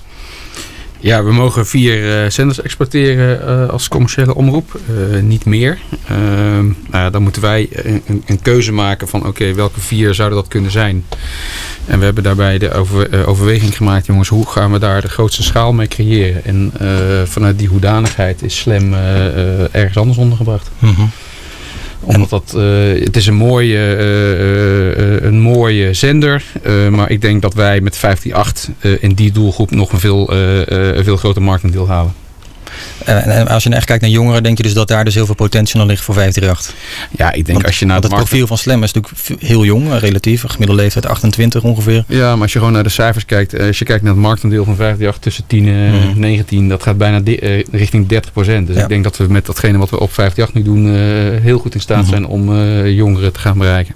Ja, we mogen vier eh, zenders exporteren eh, als commerciële omroep. Eh, niet meer. Nou ja, dan moeten wij een, een- keuze maken van oké, welke vier zouden dat kunnen zijn. En we hebben daarbij de over, overweging gemaakt, jongens, hoe gaan we daar de grootste schaal mee creëren? En vanuit die hoedanigheid is Slam ergens anders ondergebracht. Omdat dat, eh, het is een mooie, eh, een mooie zender. maar ik denk dat wij met 158 eh, in die doelgroep nog een veel, veel groter marktendeel halen. En, en als je nou echt kijkt naar jongeren, denk je dus dat daar dus heel veel potentie nog ligt voor 538? Ja, ik denk als je naar het profiel van Slam is natuurlijk heel jong, eh, relatief. Gemiddelde leeftijd 28 ongeveer. Ja, maar als je gewoon naar de cijfers kijkt. eh, Als je kijkt naar het marktendeel van 538 tussen 10 en Mhm. 19. Dat gaat bijna eh, richting 30 Dus Ja. ik denk dat we met datgene wat we op 538 nu doen. eh, heel goed in staat Mhm. zijn om eh, jongeren te gaan bereiken.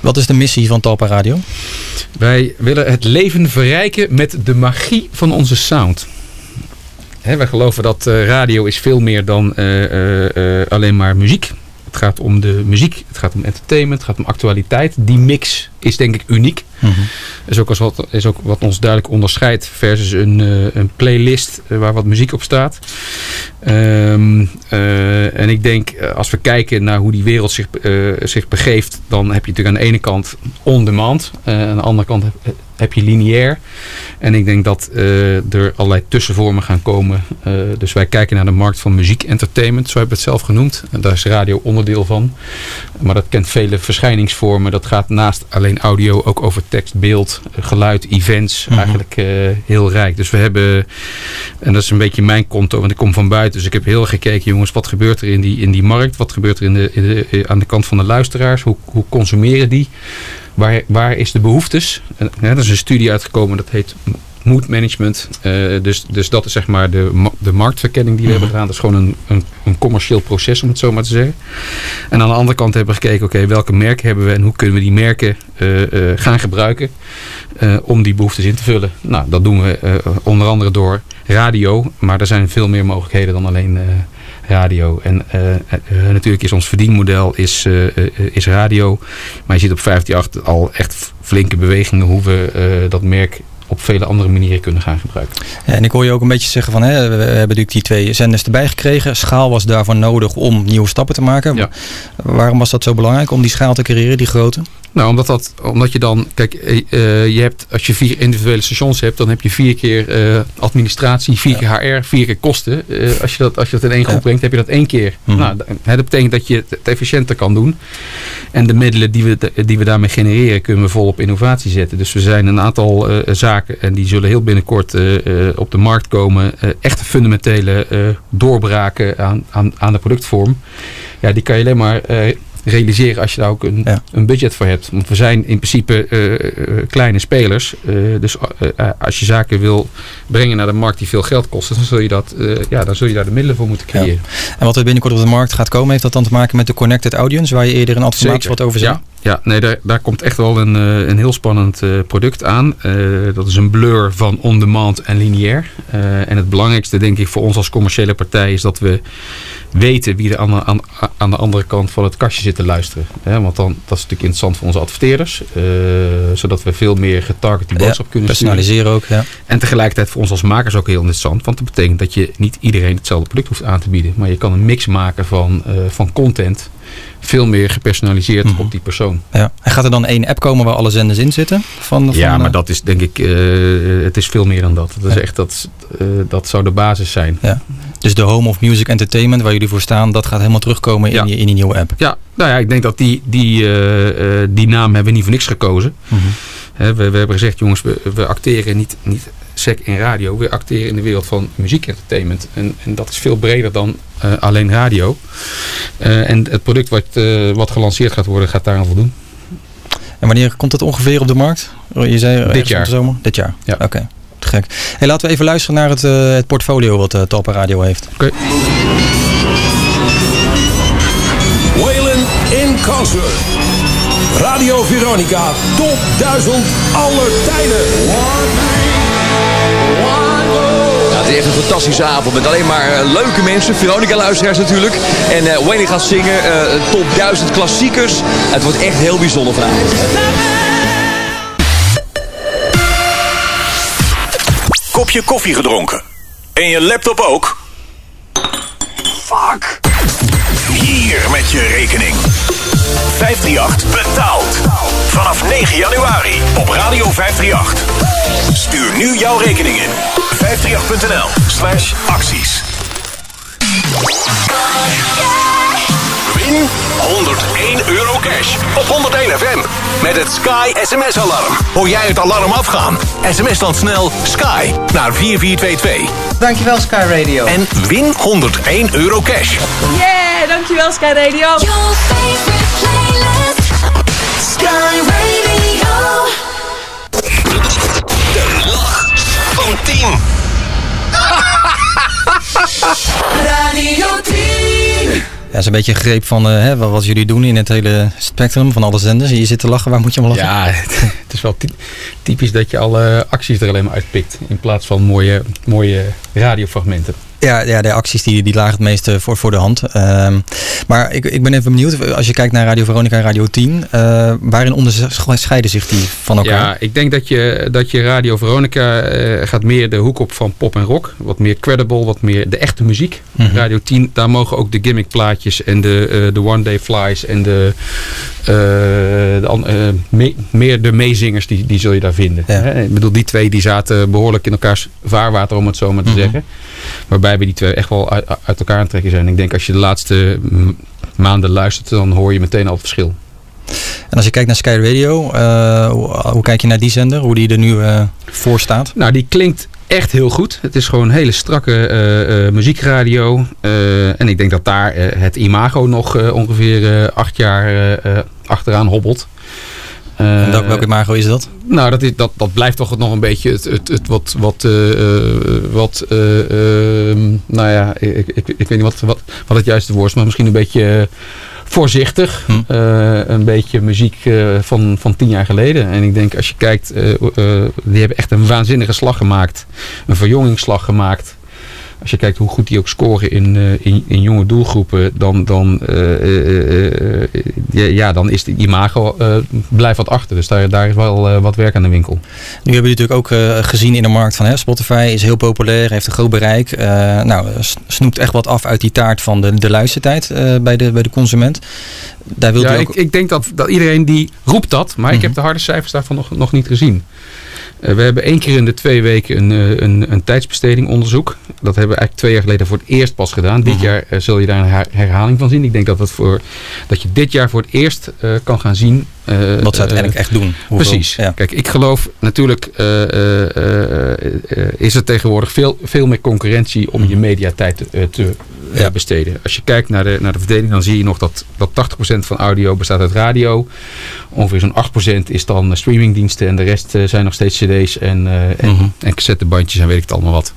Wat is de missie van Talpa Radio? Wij willen het leven verrijken met de magie van onze sound. Hè, wij geloven dat eh, radio is veel meer dan eh, eh, alleen maar muziek. Het gaat om de muziek, het gaat om entertainment, het gaat om actualiteit. Die mix is denk ik uniek. Is ook, als wat, is ook wat ons duidelijk onderscheidt versus een, eh, een playlist eh, waar wat muziek op staat. Ehm, eh, en ik denk, als we kijken naar hoe die wereld zich, zich begeeft, dan heb je natuurlijk aan de ene kant on-demand. aan de andere kant heb, heb je lineair. En ik denk dat er allerlei tussenvormen gaan komen. Dus wij kijken naar de markt van muziek, entertainment, zo hebben we het zelf genoemd. En daar is radio onderdeel van. Maar dat kent vele verschijningsvormen. Dat gaat naast alleen audio ook over tekst, beeld, geluid, events. Eigenlijk eh, heel rijk. Dus we hebben, en dat is een beetje mijn konto, want ik kom van buiten. Dus ik heb heel erg gekeken, jongens, wat gebeurt er in die, in die markt? Wat gebeurt er in de, in de, eh, aan de kant van de luisteraars? Hoe, hoe consumeren die? Waar, waar is de behoeftes? En, hè, er is een studie uitgekomen dat heet mood management. Eh, dus, dus dat is zeg maar de, de marktverkenning die we hebben gedaan. Dat is gewoon een, een, een commercieel proces om het zo maar te zeggen. En aan de andere kant hebben we gekeken, oké, welke merken hebben we en hoe kunnen we die merken eh, eh, gaan gebruiken om die behoeftes in te vullen. Nou, dat doen we onder andere door radio, maar er zijn veel meer mogelijkheden dan alleen radio. En natuurlijk is ons verdienmodel is, is radio, maar je ziet op 538 al echt flinke bewegingen hoe we dat merk op vele andere manieren kunnen gaan gebruiken. Ja, en ik hoor je ook een beetje zeggen van, hè, we, hebben natuurlijk die twee zenders erbij gekregen. Schaal was daarvoor nodig om nieuwe stappen te maken. Waarom was dat zo belangrijk om die schaal te creëren, die grote? Nou, omdat, dat, omdat je dan, kijk, eh, eh, je hebt, als je vier individuele stations hebt, dan heb je vier keer eh, administratie, vier keer HR, vier keer kosten. Als, je dat, als je dat in één groep brengt, heb je dat één keer. Mhm. Nou, dat betekent dat je het efficiënter kan doen. En de middelen die we, die we daarmee genereren, kunnen we vol op innovatie zetten. Dus we zijn een aantal zaken, en die zullen heel binnenkort op de markt komen, echte fundamentele doorbraken aan, aan, aan de productvorm. Ja, die kan je alleen maar realiseren als je daar ook een, een budget voor hebt. Want we zijn in principe eh, eh, kleine spelers. Eh, dus als je zaken wil brengen naar de markt die veel geld kosten, dan zul je, dat, ja, dan zul je daar de middelen voor moeten creëren. En wat er binnenkort op de markt gaat komen, heeft dat dan te maken met de Connected Audience, waar je eerder in automatisch wat over zei? Ja, ja nee, daar, daar komt echt wel een, eh, een heel spannend eh, product aan. Eh, dat is een blur van on-demand en lineair. En het belangrijkste, denk ik, voor ons als commerciële partij is dat we weten wie er aan de, aan, aan de andere kant van het kastje zit te luisteren. Want dan, dat is natuurlijk interessant voor onze adverteerders. zodat we veel meer getarget die Ja, boodschap kunnen personaliseren sturen. ook, ja. En tegelijkertijd voor ons als makers ook heel interessant. Want dat betekent dat je niet iedereen hetzelfde product hoeft aan te bieden. Maar je kan een mix maken van, van content. Veel meer gepersonaliseerd Mhm. op die persoon. Ja. En gaat er dan één app komen waar alle zenders in zitten? Van, van, Ja, eh, maar dat is denk ik, eh, het is veel meer dan dat. Dat, is echt, dat, eh, dat zou de basis zijn. Ja. Dus de Home of Music Entertainment, waar jullie voor staan, dat gaat helemaal terugkomen in, die, in die nieuwe app. Ja, nou ja, ik denk dat die, die, die naam hebben we niet voor niks gekozen. Mhm. We, we hebben gezegd, jongens, we, we acteren niet, niet sec in radio. We acteren in de wereld van muziekentertainment. En, en dat is veel breder dan eh, alleen radio. Eh, en het product wat, eh, wat gelanceerd gaat worden, gaat daar aan voldoen. En wanneer komt het ongeveer op de markt? Je zei Dit jaar. zomer? Dit jaar? Ja. Oké, te gek. Hey, laten we even luisteren naar het, eh, het portfolio wat uh, Talpa Radio heeft. Oké. Waylon in concert. Radio Veronica, top 1000 aller tijden. Ja, het is echt een fantastische avond met alleen maar eh, leuke mensen. Veronica-luisteraars natuurlijk. En eh Wayne gaat zingen. eh, top 1000 klassiekers. Het wordt echt heel bijzonder vanavond. kopje koffie gedronken. En je laptop ook? Fuck. Hier met je rekening. 538 betaald. Vanaf 9 januari op Radio 538. Stuur nu jouw rekening in. 538.nl slash acties. Win 101 euro cash op 101 FM. Met het Sky SMS-alarm. Hoor jij het alarm afgaan? SMS dan snel SKY naar 4422. Dankjewel Sky Radio. En win 101 euro cash. Yeah, dankjewel Sky Radio. Your favorite playlist. Sky Radio. De lach van 10. Radio 10. Ja, is een beetje een greep van eh, hè, wat jullie doen in het hele spectrum van alle zenders. En je zit te lachen, waar moet je om lachen? Ja, het is wel ty- typisch dat je alle acties er alleen maar uitpikt. In plaats van mooie, mooie radiofragmenten. Ja, ja de acties die, die lagen het meeste voor, voor de hand. Ehm, maar ik, ik ben even benieuwd, als je kijkt naar Radio Veronica en Radio 10, eh, waarin onderscheiden zich die van elkaar? Ja, ik denk dat je, dat je Radio Veronica eh, gaat meer de hoek op van pop en rock. Wat meer credible, wat meer de echte muziek. Mhm. Radio 10, daar mogen ook de gimmickplaatjes en de, eh, de One Day Flies en de, de me- meer de meezingers, die, die zul je daar vinden. Hè? Ik bedoel, die twee die zaten behoorlijk in elkaars vaarwater, om het zo maar te Mhm. zeggen. Waarbij we die twee echt wel uit, uit elkaar aan trekken zijn. Ik denk als je de laatste mm, maanden luistert, dan hoor je meteen al het verschil. En als je kijkt naar Sky Radio, eh, hoe, hoe kijk je naar die zender? Hoe die er nu eh, voor staat? Nou, die klinkt echt heel goed. Het is gewoon een hele strakke eh, muziekradio. En ik denk dat daar het imago nog ongeveer acht jaar achteraan hobbelt. En welk, Eh, welk imago is dat? nou, dat, is, dat, dat blijft toch nog een beetje het, het, het wat, wat, eh, eh, wat eh, ehm, nou ja, ik, ik, ik weet niet wat, wat, wat het juiste woord is, maar misschien een beetje voorzichtig. Eh, een beetje muziek van, van tien jaar geleden. En ik denk, als je kijkt, die hebben echt een waanzinnige slag gemaakt. Een verjongingsslag gemaakt. Als je kijkt hoe goed die ook scoren in, eh, in, in jonge doelgroepen, dan, dan, eh, eh, ja, dan is die imago blijft wat achter. Dus daar, daar is wel wat werk aan de winkel. Nu hebben jullie natuurlijk ook gezien in de markt van hè, Spotify is heel populair, heeft een groot bereik. Nou, snoept echt wat af uit die taart van de, de luistertijd bij, de, bij de consument. Daar wilt Ja, u ook... Mhm. ik, ik denk dat, dat iedereen die roept dat, maar ik heb de harde cijfers daarvan nog, nog niet gezien. Eh, we hebben één keer in de twee weken een, eh, een, een tijdsbesteding onderzoek. Dat hebben we eigenlijk twee jaar geleden voor het eerst pas gedaan. Dit Mhm. jaar eh, zul je daar een her- herhaling van zien. Ik denk dat, het voor, dat je dit jaar voor het eerst kan gaan zien. Eh, Wat ze uiteindelijk eh, echt doen. Hoeveel- Precies. ja. Kijk, ik geloof natuurlijk eh, is er tegenwoordig veel, veel meer concurrentie om je mediatijd eh, te eh, besteden. Als je kijkt naar de, naar de verdeling, dan zie je nog dat, dat 80% van audio bestaat uit radio. Ongeveer zo'n 8% is dan streamingdiensten en de rest zijn nog steeds cd's en, eh en, en cassettebandjes en weet ik het allemaal wat.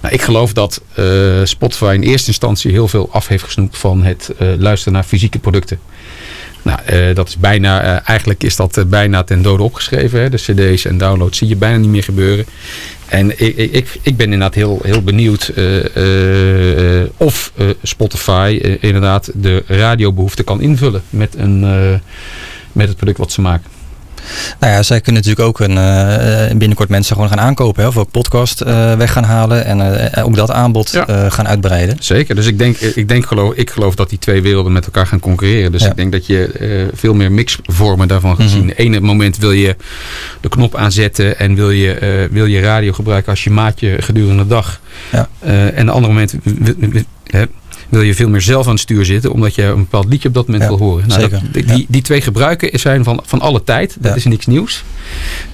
Nou, ik geloof dat eh, Spotify in eerste instantie heel veel af heeft gesnoept van het luisteren naar fysieke producten. Nou, eh, dat is bijna, eh, eigenlijk is dat eh, bijna ten dode opgeschreven. Hè? De cd's en downloads zie je bijna niet meer gebeuren. En ik, ik, ik- ben inderdaad heel, heel benieuwd of Spotify inderdaad de radiobehoefte kan invullen met, een, met het product wat ze maken. Nou ja, zij kunnen natuurlijk ook een, eh, binnenkort mensen gewoon gaan aankopen. Hè, of ook podcast eh, weg gaan halen en eh, ook dat aanbod gaan uitbreiden. Zeker, dus ik denk, ik, denk geloof, ik geloof dat die twee werelden met elkaar gaan concurreren. Dus Ja. ik denk dat je veel meer mixvormen daarvan gaat zien. Ene moment wil je de knop aanzetten en wil je, wil je radio gebruiken als je maatje gedurende de dag. Ja. En de andere moment wil, je veel meer zelf aan het stuur zitten, omdat je een bepaald liedje op dat moment Ja, wil horen. Nou, zeker. dat- die, die twee gebruiken zijn van, van alle tijd. Dat Ja. is niks nieuws.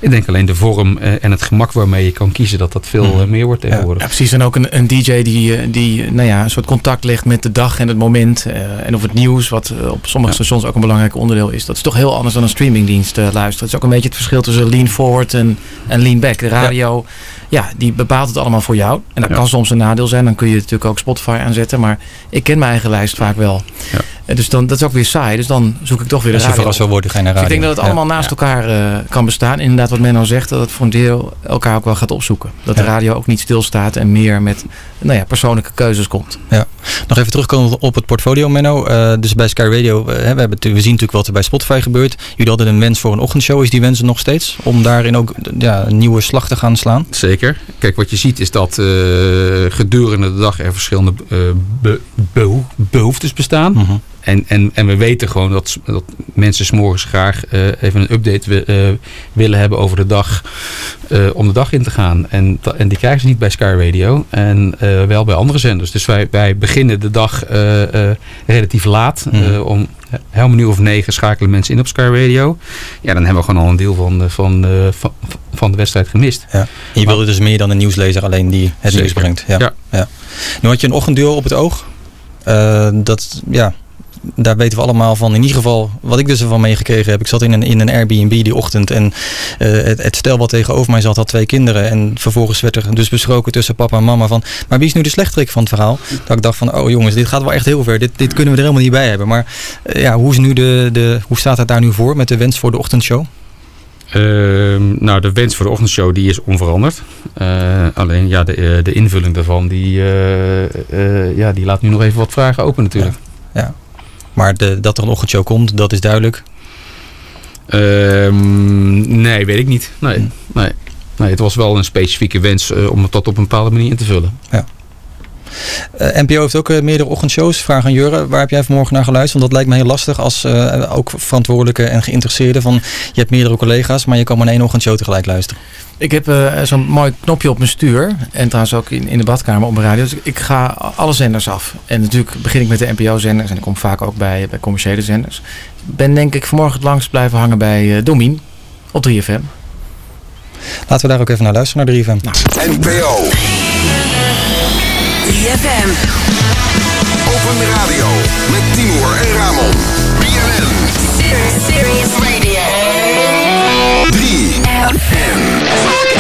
Ik denk alleen de vorm eh, en het gemak waarmee je kan kiezen, dat dat veel Mhm. eh, meer wordt tegenwoordig. Ja, precies. En ook een, een DJ die, eh, die nou ja, een soort contact legt met de dag en het moment. eh, en of het nieuws, wat op sommige stations ook een belangrijk onderdeel is. Dat is toch heel anders dan een streamingdienst luisteren. Het is ook een beetje het verschil tussen lean forward en, en lean back. De radio, ja. die bepaalt het allemaal voor jou. En dat Ja. kan soms een nadeel zijn. Dan kun je natuurlijk ook Spotify aanzetten. Maar ik ken mijn eigen lijst vaak wel. En dus dan, dat is ook weer saai. Dus dan zoek ik toch weer de Als je radio. verrast wil worden, ga je naar Dus ik denk dat het Ja. allemaal naast elkaar eh, kan bestaan. Inderdaad, wat Menno zegt, dat het voor een deel elkaar ook wel gaat opzoeken. Dat de radio ook niet stilstaat en meer met nou ja, persoonlijke keuzes komt. Ja. Nog even terugkomen op het portfolio, Menno. Eh, dus bij Sky Radio, eh, we, hebben, we zien natuurlijk wat er bij Spotify gebeurt. Jullie hadden een wens voor een ochtendshow. Is die wens er nog steeds? Om daarin ook ja, een nieuwe slag te gaan slaan? Zeker. Kijk, wat je ziet is dat eh, gedurende de dag er verschillende eh, be- behoe- behoeftes bestaan. Mhm. En, en, en we weten gewoon dat, dat mensen s'morgens graag eh, even een update eh, willen hebben over de dag. eh, om de dag in te gaan. En, en die krijgen ze niet bij Sky Radio. En wel bij andere zenders. Dus wij, wij beginnen de dag relatief laat. Mhm. Om helemaal uur of negen schakelen mensen in op Sky Radio. Ja, dan hebben we gewoon al een deel van, de- van, van, van de wedstrijd gemist. Ja. Je wilde dus meer dan een nieuwslezer alleen die het Zeker. nieuws brengt. Ja. Ja. Ja. Nu had je een ochtendduo op het oog. Dat, ja, daar weten we allemaal van. In ieder geval, wat ik dus ervan meegekregen heb. Ik zat in een, in een Airbnb die ochtend. En eh, het, het stel wat tegenover mij zat had twee kinderen. En vervolgens werd er dus besproken tussen papa en mama van... Maar wie is nu de slechterik van het verhaal? Dat ik dacht van, oh jongens, dit gaat wel echt heel ver. Dit, dit kunnen we er helemaal niet bij hebben. Maar eh, ja, hoe, is nu de, de, hoe staat het daar nu voor met de wens voor de ochtendshow? Ehm, nou, de wens voor de ochtendshow die is onveranderd. Eh, alleen ja, de, de invulling daarvan, die, ja, die laat nu nog even wat vragen open natuurlijk. Ja. Maar de, dat er een ochtendshow komt, dat is duidelijk. Ehm, nee, weet ik niet. Nee, nee. nee, het was wel een specifieke wens eh, om het dat op een bepaalde manier in te vullen. Ja. Eh, NPO heeft ook eh, meerdere ochtendshows. Vraag aan Jurre, waar heb jij vanmorgen naar geluisterd? Want dat lijkt me heel lastig als eh, ook verantwoordelijke en geïnteresseerde. Van, je hebt meerdere collega's, maar je kan maar één ochtendshow tegelijk luisteren. Ik heb eh, zo'n mooi knopje op mijn stuur. En trouwens ook in, in de badkamer op mijn radio. Dus ik- ik ga alle zenders af. En natuurlijk begin ik met de NPO-zenders. En ik kom vaak ook bij, bij commerciële zenders. Ik ben denk ik vanmorgen het langst blijven hangen bij eh Domien. Op 3FM. Laten we daar ook even naar luisteren, naar 3FM. NPO. 3FM. Open Radio. Met Timur en Ramon. BNN. Serious Radio. 3FM. Je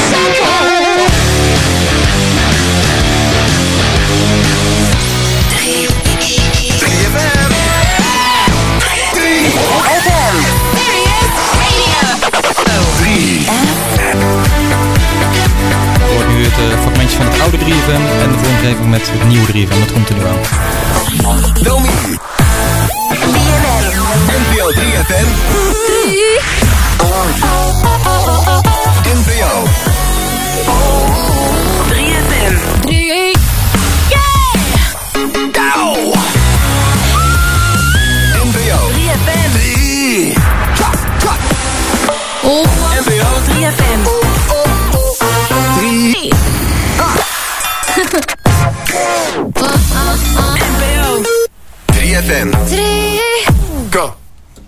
het eh, fragmentje van het oude 3FM en de vormgeving met het nieuwe 3FM. Dat komt er nu aan. Wel niet. NPO 3FM. NPO. 3FM. 3 3FM. 3 Go.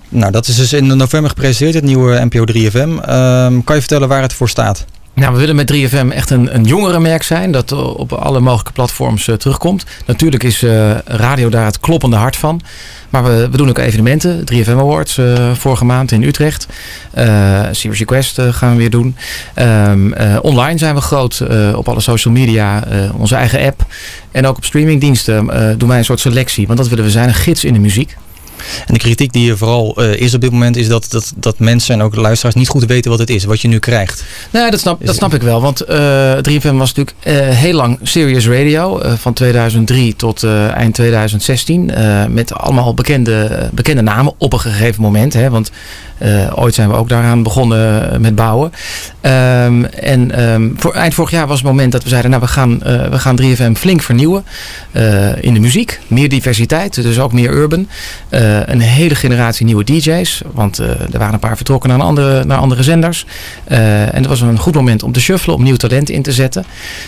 Nou, dat is dus in november gepresenteerd, het nieuwe NPO 3FM. Ehm, kan je vertellen waar het voor staat? Nou, we willen met 3FM echt een, een jongerenmerk zijn. Dat op alle mogelijke platforms eh, terugkomt. Natuurlijk is eh, radio daar het kloppende hart van. Maar we, we doen ook evenementen. 3FM Awards eh, vorige maand in Utrecht. Serious Request gaan we weer doen. Ehm, eh, online zijn we groot op alle social media. onze eigen app. En ook op streamingdiensten doen wij een soort selectie. Want dat willen we zijn. Een gids in de muziek. En de kritiek die er vooral eh, is op dit moment is dat, dat, dat mensen en ook luisteraars niet goed weten wat het is, wat je nu krijgt. Nee, dat snap, dat snap ik wel. Want eh 3FM was natuurlijk eh, heel lang Serious Radio. van 2003 tot eind 2016. eh, met allemaal bekende, bekende namen op een gegeven moment. Hè, want ooit zijn we ook daaraan begonnen met bouwen. Ehm, en ehm, voor, eind vorig jaar was het moment dat we zeiden... Nou, we gaan, we gaan 3FM flink vernieuwen. in de muziek. Meer diversiteit. Dus ook meer urban. Eh, een hele generatie nieuwe DJ's. Want eh, er waren een paar vertrokken naar, andere, naar andere zenders. Eh, en het was een goed moment om te shuffelen, om nieuw talent in te zetten.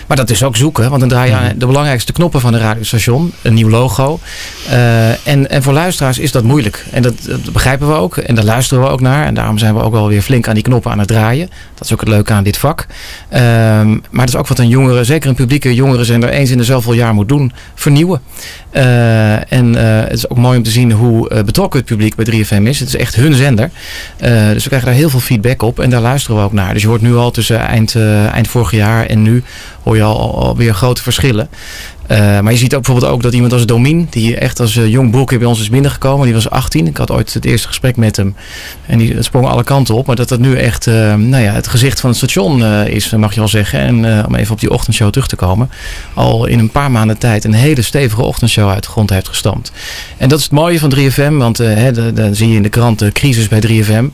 Maar dat is ook zoeken, want dan draai je aan de belangrijkste knoppen van een radiostation. Een nieuw logo. En, en voor luisteraars is dat moeilijk. En dat, dat begrijpen we ook. En daar luisteren we ook naar. En daarom zijn we ook wel weer flink aan die knoppen aan het draaien. Dat is ook het leuke aan dit vak. Ehm, maar dat is ook wat een jongere, zeker een publieke jongerenzender, eens in de zoveel jaar moet doen. Vernieuwen. Eh, en eh, het is ook mooi om te zien hoe eh, betrokken het publiek bij 3FM is. Het is echt hun zender. Dus we krijgen daar heel veel feedback op en daar luisteren we ook naar. Dus je hoort nu al tussen eind, eind vorig jaar en nu hoor je al, weer grote verschillen. Uh, maar je ziet ook bijvoorbeeld ook dat iemand als Domin, die echt als uh, jong broekje bij ons is binnengekomen, die was 18. Ik had ooit het eerste gesprek met hem en die sprong alle kanten op. Maar dat dat nu echt uh, nou ja, het gezicht van het station is, mag je wel zeggen. En om even op die ochtendshow terug te komen, al in een paar maanden tijd een hele stevige ochtendshow uit de grond heeft gestampt. En dat is het mooie van 3FM, want dan zie je in de krant de crisis bij 3FM.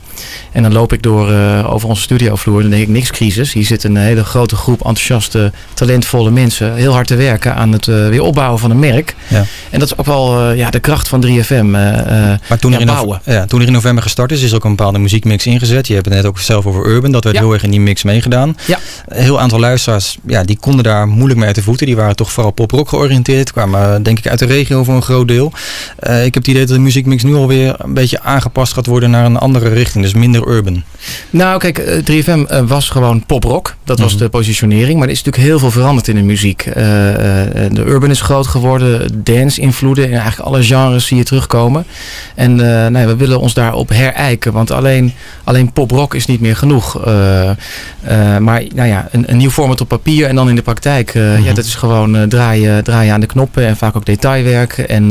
En dan loop ik door over onze studiovloer, dan denk ik niks crisis. Hier zit een hele grote groep enthousiaste, talentvolle mensen heel hard te werken aan het uh, weer opbouwen van een merk. Ja. En dat is ook wel uh, ja, de kracht van 3FM. Uh, maar toen er, in ja, toen er in november gestart is, is ook een bepaalde muziekmix ingezet. Je hebt het net ook zelf over Urban. Dat werd ja. heel erg in die mix meegedaan. Ja. Een heel aantal luisteraars, ja, die konden daar moeilijk mee uit de voeten. Die waren toch vooral pop-rock georiënteerd. Kwamen denk ik uit de regio voor een groot deel. ik heb het idee dat de muziekmix nu alweer een beetje aangepast gaat worden naar een andere richting. Dus minder urban. Nou kijk, 3FM was gewoon pop-rock. Dat was mm -hmm. de positionering. Maar er is natuurlijk heel veel veranderd in de muziek. de urban is groot geworden, dance-invloeden in eigenlijk alle genres zie je terugkomen. En uh, nee, we willen ons daarop herijken, want alleen, alleen pop-rock is niet meer genoeg. Uh, maar nou ja, een, een, nieuw format op papier en dan in de praktijk, mm -hmm. ja, dat is gewoon draaien, draaien aan de knoppen en vaak ook detailwerk. En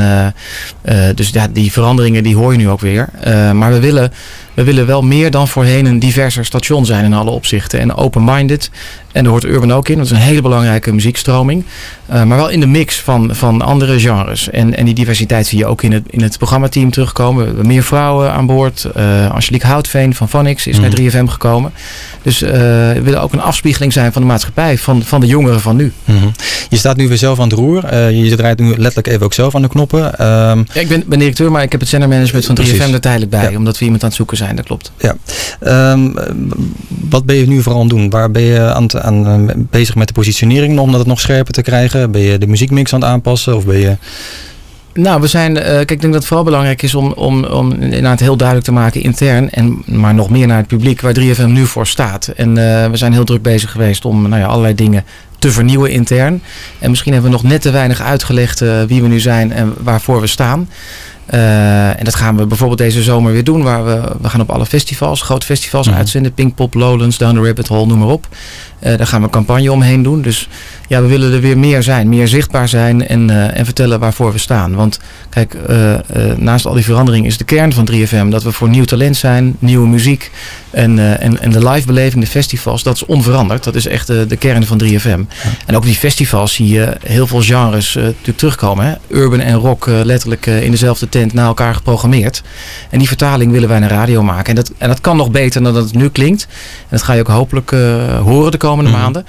dus ja, die veranderingen die hoor je nu ook weer. maar we willen we willen wel meer dan voorheen een diverser station zijn in alle opzichten. En open-minded. En daar hoort Urban ook in. Dat is een hele belangrijke muziekstroming. Uh, maar wel in de mix van, van andere genres. En, en die diversiteit zie je ook in het, in het programmateam terugkomen. We hebben meer vrouwen aan boord. Uh, Angelique Houtveen van Vanix is mm. naar 3FM gekomen. Dus uh, we willen ook een afspiegeling zijn van de maatschappij. Van, van de jongeren van nu. Mm -hmm. Je staat nu weer zelf aan het roer. je draait nu letterlijk even ook zelf aan de knoppen. Um, ja, ik ben, ben directeur, maar ik heb het zendermanagement van 3FM er tijdelijk bij. Ja. Omdat we iemand aan het zoeken zijn, dat klopt. Ja. Um, wat ben je nu vooral aan het doen? Waar ben je aan, het, aan bezig met de positionering om dat nog scherper te krijgen? Ben je de muziekmix aan het aanpassen? Of ben je... Nou, we zijn. Uh, kijk, ik denk dat het vooral belangrijk is om, om, om inderdaad heel duidelijk te maken intern. En maar nog meer naar het publiek waar 3FM nu voor staat. En uh, we zijn heel druk bezig geweest om nou ja, allerlei dingen te vernieuwen intern. En misschien hebben we nog net te weinig uitgelegd uh, wie we nu zijn en waarvoor we staan. Uh, en dat gaan we bijvoorbeeld deze zomer weer doen. Waar we, we gaan op alle festivals, grote festivals mm -hmm. uitzenden. Pinkpop, Lowlands, Down the Rabbit Hole, noem maar op. Uh, daar gaan we een campagne omheen doen. Dus ja, we willen er weer meer zijn. Meer zichtbaar zijn en, uh, en vertellen waarvoor we staan. Want kijk, naast al die verandering is de kern van 3FM dat we voor nieuw talent zijn. Nieuwe muziek. En, en, en de live beleving, de festivals, dat is onveranderd. Dat is echt de kern van 3FM. Ja. En ook die festivals zie je heel veel genres natuurlijk terugkomen. Hè? Urban en rock letterlijk in dezelfde tent naar elkaar geprogrammeerd. En die vertaling willen wij naar radio maken. En dat, en dat kan nog beter dan dat het nu klinkt. En dat ga je ook hopelijk uh, horen de komende mm. maanden.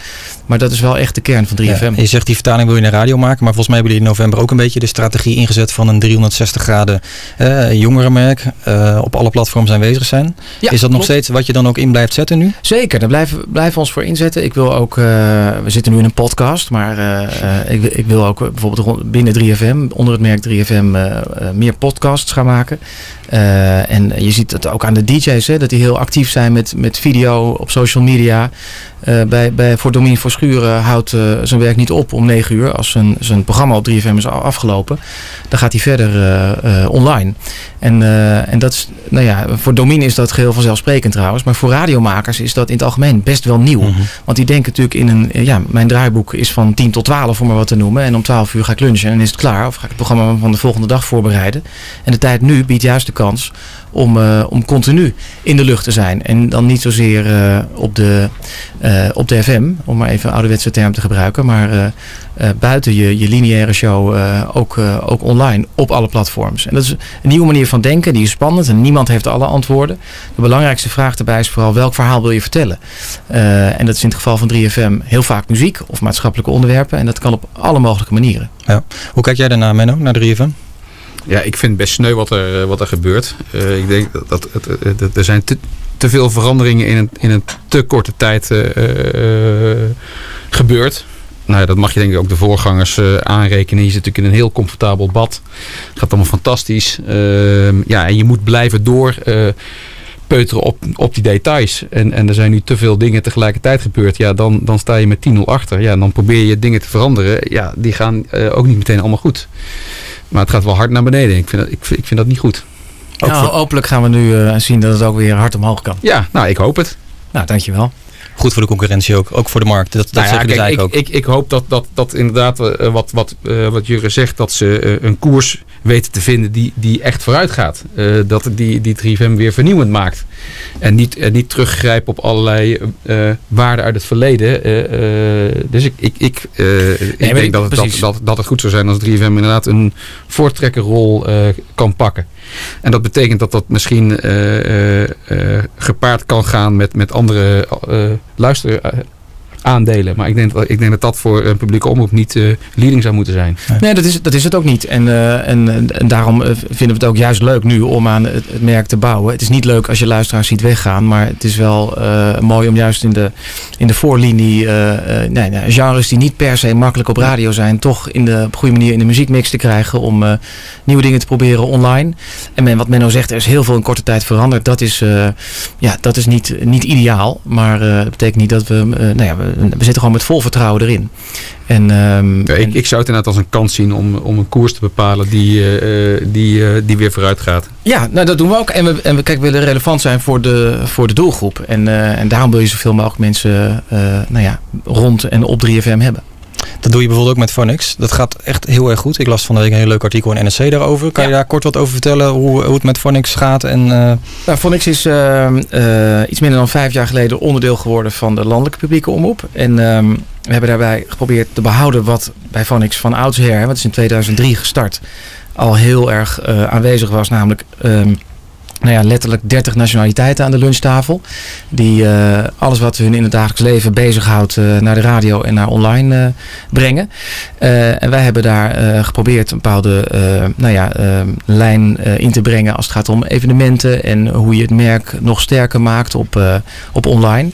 Maar dat is wel echt de kern van 3FM. Ja, je zegt die vertaling wil je naar radio maken. Maar volgens mij hebben jullie in november ook een beetje de strategie ingezet van een 360 graden uh, jongerenmerk. Uh, op alle platforms aanwezig zijn. Ja, is dat nog steeds wat je dan ook in blijft zetten nu? Zeker, daar blijven, blijven we ons voor inzetten. Ik wil ook, we zitten nu in een podcast. Maar ik, ik, wil ook bijvoorbeeld binnen 3FM, onder het merk 3FM, meer podcasts gaan maken. Uh, en je ziet het ook aan de DJ's, hè, dat die heel actief zijn met, met video op social media. Uh, bij, bij, voor Domien Verschuren houdt uh, zijn werk niet op om 9 uur. Als zijn, zijn programma op 3FM is afgelopen, dan gaat hij verder online. En, en dat is, nou ja, voor Domien is dat geheel vanzelfsprekend trouwens. Maar voor radiomakers is dat in het algemeen best wel nieuw. Mm -hmm. Want die denken natuurlijk in een, ja, mijn draaiboek is van 10 tot 12 om maar wat te noemen. En om 12 uur ga ik lunchen en is het klaar. Of ga ik het programma van de volgende dag voorbereiden. En de tijd nu biedt juist de kans om, uh, om continu in de lucht te zijn. En dan niet zozeer uh, op, de, uh, op de FM, om maar even een ouderwetse term te gebruiken, maar buiten je, je lineaire show ook, ook online op alle platforms. En dat is een nieuwe manier van denken, die is spannend en niemand heeft alle antwoorden. De belangrijkste vraag daarbij is vooral welk verhaal wil je vertellen? en dat is in het geval van 3FM heel vaak muziek of maatschappelijke onderwerpen en dat kan op alle mogelijke manieren. Ja. Hoe kijk jij daarna, Menno, naar 3FM? Ja, ik vind het best sneu wat er, wat er gebeurt. Uh, ik denk dat, dat, er zijn te, te veel veranderingen in een, in een te korte tijd uh, gebeurd. Nou ja, dat mag je denk ik ook de voorgangers aanrekenen. Je zit natuurlijk in een heel comfortabel bad. Het gaat allemaal fantastisch. Ehm, ja, en je moet blijven door peuteren op, op die details. En, en er zijn nu te veel dingen tegelijkertijd gebeurd. Ja, dan, dan sta je met 10-0 achter. Ja, dan probeer je dingen te veranderen. Ja, die gaan ook niet meteen allemaal goed. Maar het gaat wel hard naar beneden. Ik vind dat, ik, ik vind dat niet goed. Ook nou, voor... hopelijk gaan we nu uh, zien dat het ook weer hard omhoog kan. Ja, nou, ik hoop het. Nou, dankjewel. Goed voor de concurrentie ook. Ook voor de markt. Dat, dat Nou ja, zeggen kijk, eigenlijk ik, ook. Ik, ik hoop dat, dat, dat inderdaad eh, wat, wat, eh, wat Jurre zegt, dat ze eh, een koers weten te vinden die, die echt vooruit gaat. Eh, dat die, die 3FM weer vernieuwend maakt. En niet, en niet teruggrijpen op allerlei eh, waarden uit het verleden. Eh, eh, dus ik, ik, ik, eh, ik denk ik- dat, het- dat, dat, dat het goed zou zijn als 3FM inderdaad een voortrekkerrol eh, kan pakken. En dat betekent dat dat misschien eh, eh, eh, gepaard kan gaan met, met andere luister aandelen. Maar ik denk, dat- ik denk dat dat voor een publieke omroep niet eh, leading zou moeten zijn. Nee, dat is, dat is het ook niet. En, eh, en, en, daarom eh, vinden we het ook juist leuk nu om aan het, het merk te bouwen. Het is niet leuk als je luisteraars ziet weggaan, maar het is wel eh, mooi om juist in de, in de voorlinie eh, eh, nee, nee, genres die niet per se makkelijk op radio zijn, toch in de, op goede manier in de muziekmix te krijgen om eh, nieuwe dingen te proberen online. En men, wat Menno zegt, er is heel veel in korte tijd veranderd. Dat is, eh, ja, dat is niet, niet ideaal, maar eh, dat betekent niet dat we, eh, nou ja, we, we zitten gewoon met vol vertrouwen erin. En, ehm, Ja, ik, ik zou het inderdaad als een kans zien om, om een koers te bepalen die, eh, eh, die, eh, die weer vooruit gaat. Ja, nou dat doen we ook. En we, en we, kijk, we willen relevant zijn voor de, voor de doelgroep. En, en daarom wil je zoveel mogelijk mensen nou ja, rond en op 3FM hebben. Dat doe je bijvoorbeeld ook met Phonics. Dat gaat echt heel erg goed. Ik las van de week een heel leuk artikel in NRC daarover. Kan je daar kort wat over vertellen hoe, hoe het met Phonics gaat? En, eh, Nou, Phonics is eh, eh, iets minder dan vijf jaar geleden onderdeel geworden van de landelijke publieke omroep. En ehm, we hebben daarbij geprobeerd te behouden wat bij Phonics van oudsher, wat is in 2003 gestart, al heel erg eh, aanwezig was. Namelijk ehm, nou ja, letterlijk 30 nationaliteiten aan de lunchtafel. Die eh, alles wat hun in het dagelijks leven bezighoudt eh, naar de radio en naar online eh, brengen. En wij hebben daar geprobeerd een bepaalde nou ja, lijn in te brengen als het gaat om evenementen en hoe je het merk nog sterker maakt op, op online.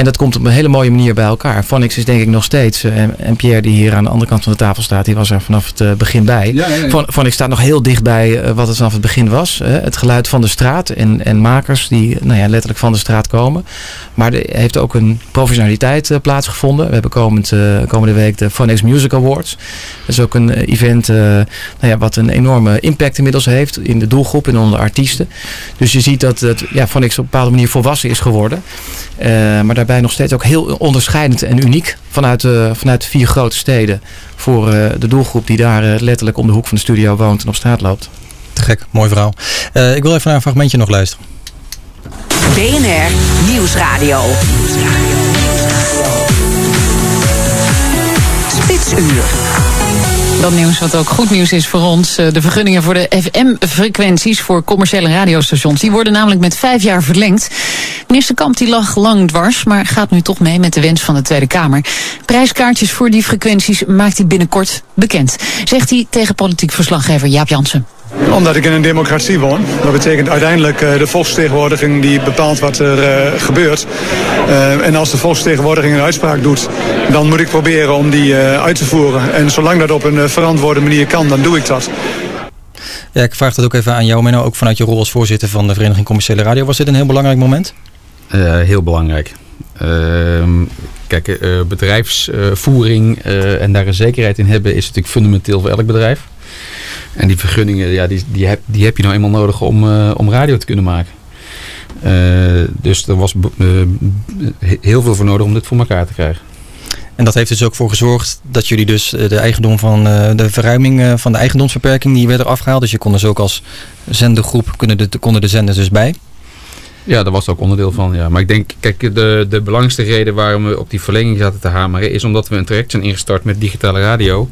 En dat komt op een hele mooie manier bij elkaar. Phonics is denk ik nog steeds, eh, en- Pierre die hier aan de andere kant van de tafel staat, die was er vanaf het eh, begin bij. Ja, ja, ja. Phon- Phonics staat nog heel dichtbij eh, wat het vanaf het begin was. het geluid van de straat en, en makers die nou ja, letterlijk van de straat komen. Maar er heeft ook een professionaliteit plaatsgevonden. We hebben komend, komende week de Phonics Music Awards. Dat is ook een event nou ja, wat een enorme impact inmiddels heeft in de doelgroep en onder de artiesten. Dus je ziet dat het, ja, Phonics op een bepaalde manier volwassen is geworden. Maar daarbij nog steeds ook heel onderscheidend en uniek vanuit, de vanuit de vier grote steden. Voor eh, de doelgroep die daar eh, letterlijk om de hoek van de studio woont en op straat loopt. te gek, mooi verhaal. Eh, ik wil even naar een fragmentje nog luisteren. BNR Nieuwsradio. Spitsuur. Dat nieuws wat ook goed nieuws is voor ons. eh, De vergunningen voor de FM-frequenties voor commerciële radiostations. Die worden namelijk met vijf jaar verlengd. Minister Kamp die lag lang dwars, maar gaat nu toch mee met de wens van de Tweede Kamer. Prijskaartjes voor die frequenties maakt hij binnenkort bekend. Zegt hij tegen politiek verslaggever Jaap Jansen. Omdat ik in een democratie woon. Dat betekent uiteindelijk eh, de volksvertegenwoordiging die bepaalt wat er eh, gebeurt. Eh, en als de volksvertegenwoordiging een uitspraak doet, dan moet ik proberen om die eh, uit te voeren. En zolang dat op een eh, verantwoorde manier kan, dan doe ik dat. Ja, ik vraag dat ook even aan jou, Menno. Ook vanuit je rol als voorzitter van de Vereniging Commerciële Radio. Was dit een heel belangrijk moment? Eh, heel belangrijk. Ehm, kijk, eh, bedrijfsvoering eh, en daar een zekerheid in hebben is natuurlijk fundamenteel voor elk bedrijf. En die vergunningen, ja, die, die, heb, die heb je nou eenmaal nodig om, eh, om radio te kunnen maken. Eh, dus er was eh, he- heel veel voor nodig om dit voor elkaar te krijgen. En dat heeft dus ook voor gezorgd dat jullie dus de eigendom van de verruiming van de eigendomsbeperking die werd er afgehaald. Dus je kon dus ook als zendergroep kunnen de, konden de zenders dus bij. Ja, daar was ook onderdeel van. Ja. Maar ik denk, kijk, de, de belangrijkste reden waarom we op die verlenging zaten te hameren, is omdat we een traject zijn ingestart met digitale radio.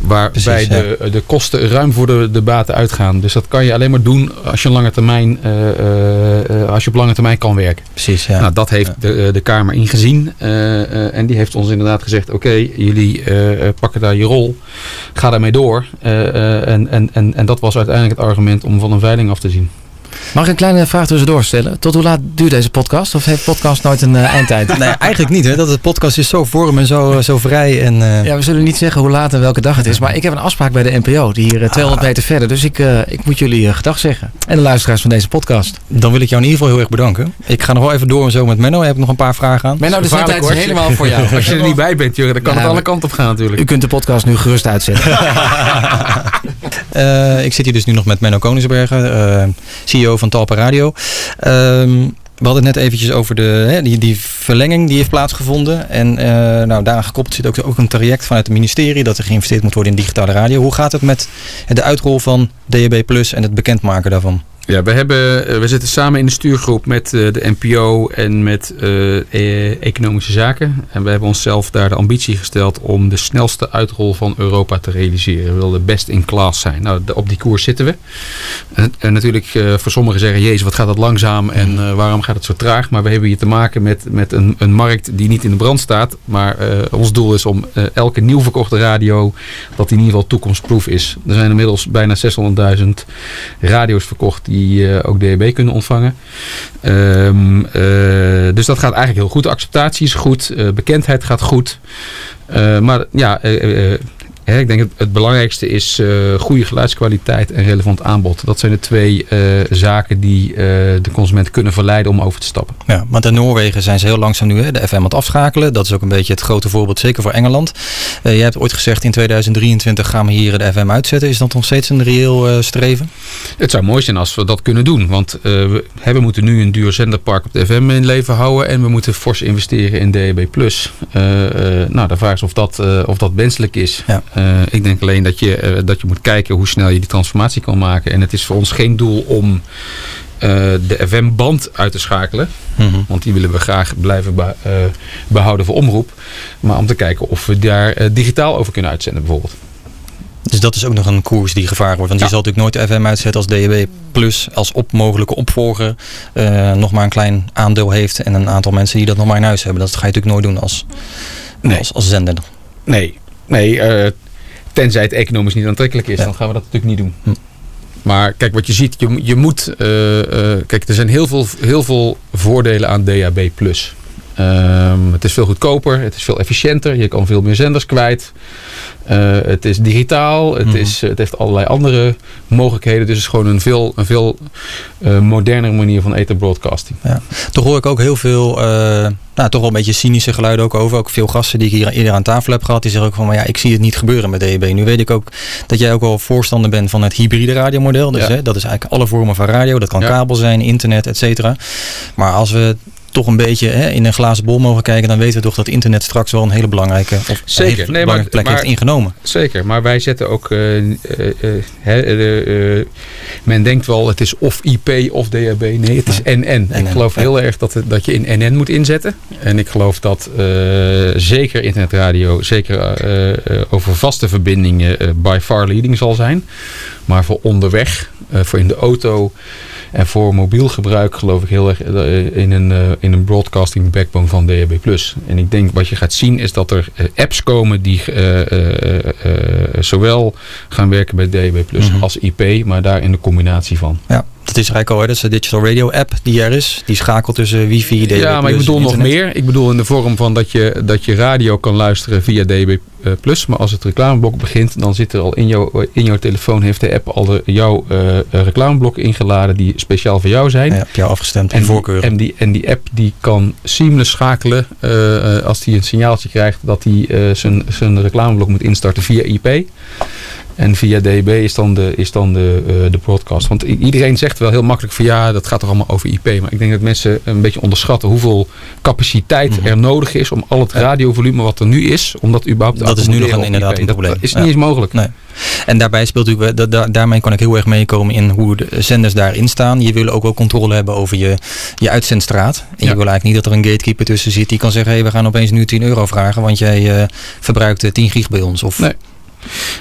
Waarbij Precies, ja. de, de kosten ruim voor de, de baten uitgaan. Dus dat kan je alleen maar doen als je, lange termijn, eh, eh, eh, als je op lange termijn kan werken. Precies, ja. Nou, dat heeft de, eh, de Kamer ingezien. eh, eh, en die heeft ons inderdaad gezegd: oké, jullie eh, eh, pakken daar je rol. Ga daarmee door. Eh, eh, en, en, en, en dat was uiteindelijk het argument om van een veiling af te zien. Mag ik een kleine vraag tussendoor stellen? Tot hoe laat duurt deze podcast? Of heeft podcast nooit een eh, eindtijd? Nee, eigenlijk niet. Hè? Dat de podcast is zo vorm en zo, zo vrij. En, eh, Ja, we zullen niet zeggen hoe laat en welke dag het is. Maar ik heb een afspraak bij de NPO. Die hier eh, 200 meter verder. Dus ik, eh, ik moet jullie eh, gedag zeggen. En de luisteraars van deze podcast. Dan wil ik jou in ieder geval heel erg bedanken. Ik ga nog wel even door zo met Menno. Heb ik nog een paar vragen aan. Menno, de zendtijd is helemaal voor jou. Als je er niet bij bent, Jurgen, dan kan Ja, het alle kanten op gaan natuurlijk. U kunt de podcast nu gerust uitzetten. Eh, ik zit hier dus nu nog met Menno Koningsbergen, eh, Van Talpa Radio. Ehm, We hadden het net eventjes over de, hè, die, die verlenging die heeft plaatsgevonden. En uh, nou, daaraan gekoppeld zit ook, ook een traject vanuit het ministerie dat er geïnvesteerd moet worden in digitale radio. Hoe gaat het met de uitrol van DHB Plus en het bekendmaken daarvan? Ja, we, hebben, eh, we zitten samen in de stuurgroep met eh, de NPO en met uh, Economische Zaken. En we hebben onszelf daar de ambitie gesteld om de snelste uitrol van Europa te realiseren. We willen best in class zijn. Nou, op die koers zitten we. En, natuurlijk, voor sommigen zeggen, jezus, wat gaat dat langzaam en waarom gaat het zo traag? Maar we hebben hier te maken met, met een, een markt die niet in de brand staat. Maar ons doel is om elke nieuw verkochte radio, dat die in ieder geval toekomstproof is. Er zijn inmiddels bijna 600.000 radio's verkocht die die eh, ook DHB kunnen ontvangen. Ehm, eh, dus dat gaat eigenlijk heel goed. Acceptatie is goed, eh, bekendheid gaat goed. maar ja, ik denk het, het belangrijkste is uh, goede geluidskwaliteit en relevant aanbod. Dat zijn de twee uh, zaken die uh, de consument kunnen verleiden om over te stappen. Ja, want in Noorwegen zijn ze heel langzaam nu hè, de FM aan het afschakelen. Dat is ook een beetje het grote voorbeeld, zeker voor Engeland. je hebt ooit gezegd in 2023 gaan we hier de FM uitzetten. Is dat nog steeds een reëel streven? Het zou mooi zijn als we dat kunnen doen. Want we, hè, we moeten nu een duur zenderpark op de FM in leven houden. En we moeten fors investeren in DAB+. nou, de vraag is of dat, of dat wenselijk is. Ja. Uh, ik denk alleen dat je, uh, dat je moet kijken hoe snel je die transformatie kan maken. En het is voor ons geen doel om uh, de FM-band uit te schakelen. Mm -hmm. Want die willen we graag blijven be behouden voor omroep. Maar om te kijken of we daar digitaal over kunnen uitzenden bijvoorbeeld. Dus dat is ook nog een koers die gevaar wordt. Want ja. je zal natuurlijk nooit FM uitzetten als DAB Plus als op mogelijke opvolger nog maar een klein aandeel heeft. En een aantal mensen die dat nog maar in huis hebben. Dat ga je natuurlijk nooit doen als, nee. als, als zender. Nee, nee Tenzij het economisch niet aantrekkelijk is, dan gaan we dat natuurlijk niet doen. Hm. Maar kijk, wat je ziet, je, je moet. Uh, uh, kijk, er zijn heel veel, heel veel voordelen aan DAB. Um, het is veel goedkoper, het is veel efficiënter, je kan veel meer zenders kwijt. Uh, het is digitaal, het, mm -hmm. is, het heeft allerlei andere mogelijkheden. Dus het is gewoon een veel, een veel uh, modernere manier van ether broadcasting. Ja. Toch hoor ik ook heel veel, uh, nou, toch wel een beetje cynische geluiden ook over. Ook veel gasten die ik hier eerder aan tafel heb gehad, die zeggen ook van, maar ja, ik zie het niet gebeuren met DEB. Nu weet ik ook dat jij ook wel voorstander bent van het hybride radiomodel. Dus ja. hè, dat is eigenlijk alle vormen van radio. Dat kan ja. kabel zijn, internet, et cetera. Maar als we toch een beetje hè, in een glazen bol mogen kijken, dan weten we toch dat internet straks wel een hele belangrijke, of zeker. Hele nee, belangrijke plek maar, heeft ingenomen. Zeker, maar wij zetten ook. Uh, uh, uh, men denkt wel het is of IP of DHB. Nee, het is NN. Ik geloof heel erg dat, dat je in NN moet inzetten. En ik geloof dat zeker internetradio, zeker over vaste verbindingen, by far leading zal zijn. Maar voor onderweg, voor in de auto. En voor mobiel gebruik geloof ik heel erg in een, uh, in een broadcasting backbone van DHB+. En ik denk wat je gaat zien is dat er apps komen die uh, zowel gaan werken bij DHB+, mm -hmm. als IP, maar daar in de combinatie van. Ja. Dat is eigenlijk al, hè? dat is de Digital Radio app die er is. Die schakelt tussen wifi, DB+. Ja, maar ik bedoel nog meer. Ik bedoel in de vorm van dat je, dat je radio kan luisteren via DB+. Maar als het reclameblok begint, dan zit er al in, jou, in jouw telefoon, heeft de app al de, jouw uh, reclameblok ingeladen die speciaal voor jou zijn. Ja, op jou afgestemd en voorkeur. En die, en die app die kan seamless schakelen uh, als die een signaaltje krijgt dat hij uh, zijn reclameblok moet instarten via IP. En via DB is dan de, is dan de, uh, de broadcast. Want iedereen zegt wel heel makkelijk van ja, dat gaat toch allemaal over IP. Maar ik denk dat mensen een beetje onderschatten hoeveel capaciteit mm -hmm. er nodig is om al het radiovolume wat er nu is, om dat überhaupt te Dat is nu nog een, inderdaad een probleem. Dat is niet eens mogelijk. Nee. En daarbij speelt natuurlijk, da da daarmee kan ik heel erg meekomen in hoe de zenders daarin staan. Je wil ook wel controle hebben over je, je uitzendstraat. En ja. je wil eigenlijk niet dat er een gatekeeper tussen zit die kan zeggen, hé, hey, we gaan opeens nu 10 euro vragen, want jij uh, verbruikt 10 gig bij ons. Of nee.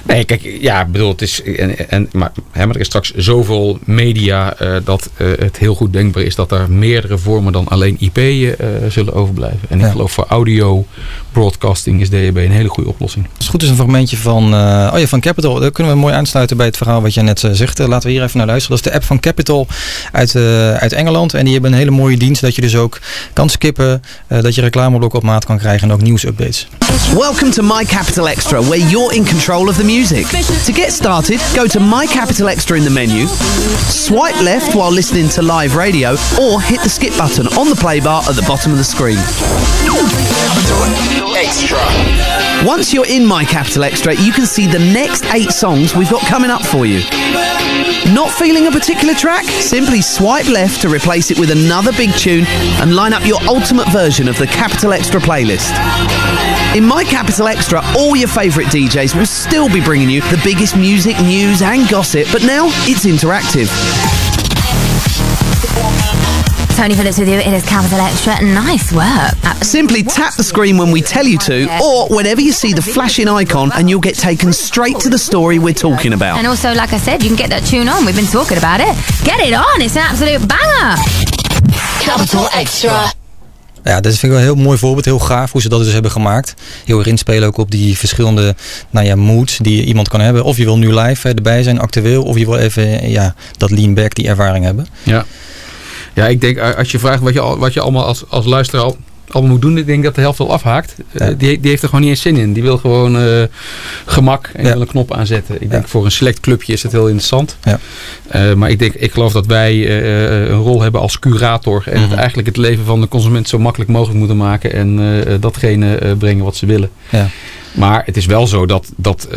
Nee, kijk, ja, bedoel, het is. En, en, maar, hè, maar er is straks zoveel media uh, dat uh, het heel goed denkbaar is dat er meerdere vormen dan alleen IP uh, zullen overblijven. En ja. ik geloof voor audio broadcasting is DHB een hele goede oplossing. Als het goed is een fragmentje van, oh ja, van Capital. Daar kunnen we mooi aansluiten bij het verhaal wat jij net zegt. laten we hier even naar luisteren. Dat is de app van Capital uit, uit Engeland. En die hebben een hele mooie dienst dat je dus ook kan skippen. dat je reclameblok op maat kan krijgen en ook nieuwsupdates. Welcome to My Capital Extra, where you're in control of the music. To get started, go to My Capital Extra in the menu, swipe left while listening to live radio, or hit the skip button on the play bar at the bottom of the screen. Extra. Once you're in My Capital Extra, you can see the next eight songs we've got coming up for you. Not feeling a particular track? Simply swipe left to replace it with another big tune and line up your ultimate version of the Capital Extra playlist. In My Capital Extra, all your favourite DJs will still be bringing you the biggest music, news, and gossip, but now it's interactive. Tony Phillips with you. It is Capital Extra. Nice work. Simply tap the screen when we tell you to, or whenever you see the flashing icon, and you'll get taken straight to the story we're talking about. And also, like I said, you can get that tune on. We've been talking about it. Get it on. It's an absolute banger. Capital Extra. Ja, dat vind ik wel een heel mooi voorbeeld. Heel gaaf hoe ze dat dus hebben gemaakt. Heel erg inspelen ook op die verschillende nou ja, moods die iemand kan hebben. Of je wil nu live hè, erbij zijn, actueel. Of je wil even ja, dat lean back, die ervaring hebben. Ja. Ja, ik denk als je vraagt wat je, wat je allemaal als, als luisteraar allemaal moet doen, ik denk dat de helft wel afhaakt. Eh, die, die heeft er gewoon niet eens zin in. Die wil gewoon eh, gemak en die wil een knop aanzetten. Ik denk voor een select clubje is het heel interessant. Ja. Eh, maar ik, denk, ik geloof dat wij een rol hebben als curator. En het eigenlijk het leven van de consument zo makkelijk mogelijk moeten maken. En datgene brengen wat ze willen. Ja. Maar het is wel zo dat, dat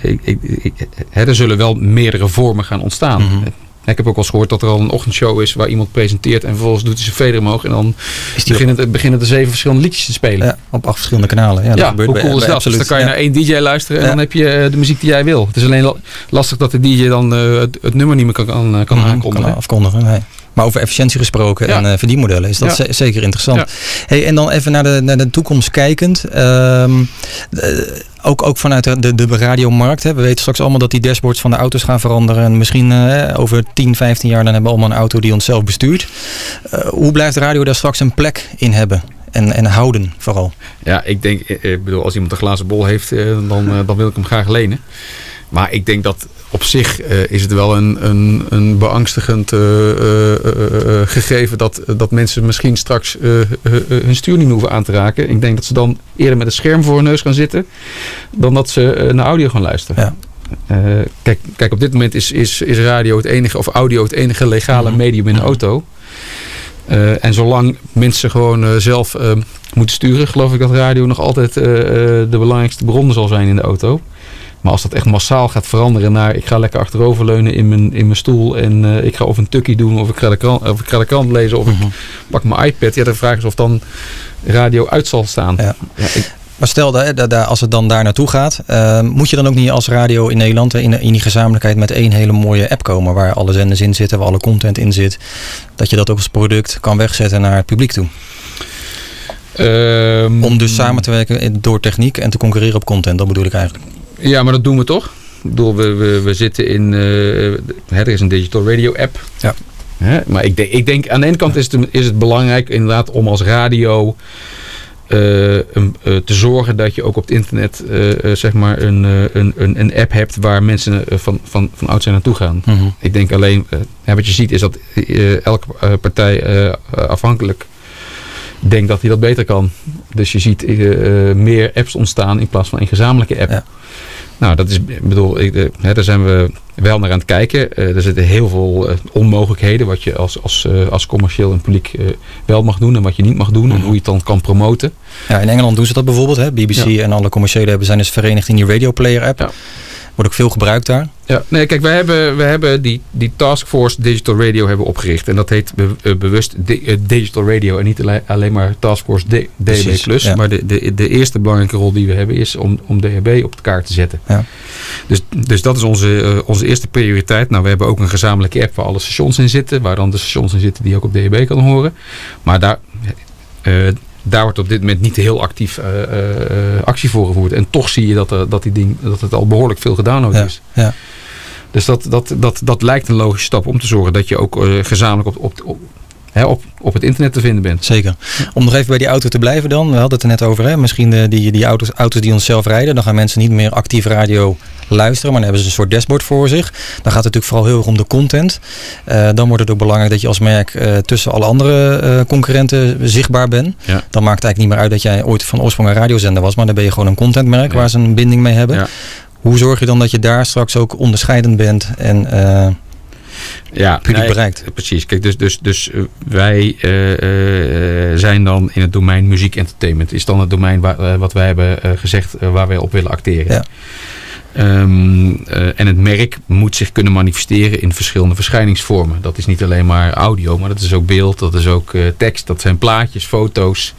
ik, ik, ik- hè, er zullen wel meerdere vormen gaan ontstaan. Ik heb ook al eens gehoord dat er al een ochtendshow is waar iemand presenteert en vervolgens doet hij zijn veder omhoog en dan beginnen, beginnen er zeven verschillende liedjes te spelen. Ja, op acht verschillende kanalen. Ja, Ja, dat gebeurt hoe bij- cool is dat? Dus dan Absoluut. kan je naar één DJ luisteren en dan heb je eh, de muziek die jij wil. Het is alleen la- lastig dat de DJ dan eh, het, het nummer niet meer kan, kan, kan Mhm, aankondigen. kan afkondigen. Nee. Maar over efficiëntie gesproken Ja. en eh, verdienmodellen is dat Ja. zeker interessant. Ja. Hey, en dan even naar de, naar de toekomst kijkend. Ehm, eh, ook, ook vanuit de, de, de radiomarkt. Hè. We weten straks allemaal dat die dashboards van de auto's gaan veranderen. En misschien eh, over 10, 15 jaar dan hebben we allemaal een auto die onszelf bestuurt. Eh, hoe blijft de radio daar straks een plek in hebben? En, en houden vooral. Ja, ik denk, ik bedoel, als iemand een glazen bol heeft, dan, dan wil ik hem graag lenen. Maar ik denk dat op zich eh, is het wel een, een, een beangstigend eh, eh, gegeven dat, dat mensen misschien straks hun stuur niet meer hoeven aan te raken. Ik denk dat ze dan eerder met een scherm voor hun neus gaan zitten dan dat ze naar audio gaan luisteren. Eh, kijk, kijk, op dit moment is, is, is radio het enige, of audio het enige legale medium in de auto. En zolang mensen gewoon zelf moeten sturen, geloof ik dat radio nog altijd de belangrijkste bron zal zijn in de auto. Maar als dat echt massaal gaat veranderen naar ik ga lekker achteroverleunen in mijn, in mijn stoel en eh, ik ga of een tukkie doen of ik ga de krant, of ik ga de krant lezen of ik pak mijn iPad. Ja, de vraag is of dan radio uit zal staan. Ja. Maar stel als het dan daar naartoe gaat, eh, moet je dan ook niet als radio in Nederland in, in die gezamenlijkheid met één hele mooie app komen waar alle zenders in zitten, waar alle content in zit, dat je dat ook als product kan wegzetten naar het publiek toe? Om dus samen te werken door techniek en te concurreren op content, dat bedoel ik eigenlijk. Ja, maar dat doen we toch? Ik bedoel, we, we, we zitten in. eh, er is een digital radio app. Ja. Hè? Maar ik denk, ik denk aan de ene kant is het, is het belangrijk inderdaad om als radio eh, eh, te zorgen dat je ook op het internet zeg maar een, een, een, een app hebt waar mensen van, van, van oud zijn naartoe gaan. Mhm. Ik denk alleen, wat je ziet is dat elke partij afhankelijk denkt dat hij dat beter kan. Dus je ziet eh, eh, meer apps ontstaan in plaats van een gezamenlijke app. Nou, dat is, ik bedoel, ik, eh, hè, daar zijn we wel naar aan het kijken. Eh, er zitten heel veel onmogelijkheden wat je als, als, als commercieel en publiek wel mag doen en wat je niet mag doen en hoe je het dan kan promoten. Ja, in Engeland doen ze dat bijvoorbeeld. Hè? BBC Ja. en alle commerciële hebben zijn dus verenigd in die Radio Player app. Wordt ook veel gebruikt daar. Ja, nee, kijk, wij hebben, we hebben die, die Taskforce Digital Radio hebben opgericht. En dat heet be- eh, bewust di- eh, Digital Radio en niet alleen, maar Taskforce D-. Precies, ja. Maar de, de, de eerste belangrijke rol die we hebben is om, om DHB op de kaart te zetten. Ja. Dus, dus dat is onze, eh, onze eerste prioriteit. Nou, we hebben ook een gezamenlijke app waar alle stations in zitten. Waar dan de stations in zitten die ook op DHB kan horen. Maar daar, daar wordt op dit moment niet heel actief eh, eh, actie voor gevoerd. En toch zie je dat, er, dat, die ding, dat het al behoorlijk veel gedownload is. Ja. Dus dat, dat, dat, dat lijkt een logische stap om te zorgen dat je ook eh, gezamenlijk op, op, op, hè, op, op het internet te vinden bent. Zeker. Om nog even bij die auto te blijven dan. We hadden het er net over. Hè? Misschien de, die, die auto's, auto's die ons zelf rijden. Dan gaan mensen niet meer actief radio luisteren. Maar dan hebben ze een soort dashboard voor zich. Dan gaat het natuurlijk vooral heel erg om de content. Eh, dan wordt het ook belangrijk dat je als merk eh, tussen alle andere eh, concurrenten zichtbaar bent. Ja. Dan maakt het eigenlijk niet meer uit dat jij ooit van oorsprong een radiozender was. Maar dan ben je gewoon een contentmerk waar ze een binding mee hebben. Hoe zorg je dan dat je daar straks ook onderscheidend bent en... ja, publiek nee, bereikt. Precies. Kijk, dus, dus, dus eh, wij eh, eh, zijn dan in het domein muziek entertainment. Is dan het domein waar, wat wij hebben gezegd waar wij op willen acteren. Ja. Ehm, eh, en het merk moet zich kunnen manifesteren in verschillende verschijningsvormen. Dat is niet alleen maar audio, maar dat is ook beeld, dat is ook eh, tekst, dat zijn plaatjes, foto's.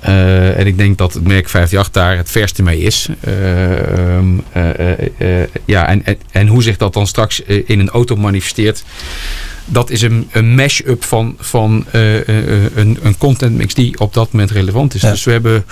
Eh, en ik denk dat het merk 58 daar het verste mee is. Eh, ehm, eh, eh, eh, ja, en, en, en hoe zich dat dan straks in een auto manifesteert. Dat is een, een mash-up van, van eh, eh, eh, een, een content mix die op dat moment relevant is. Dus we hebben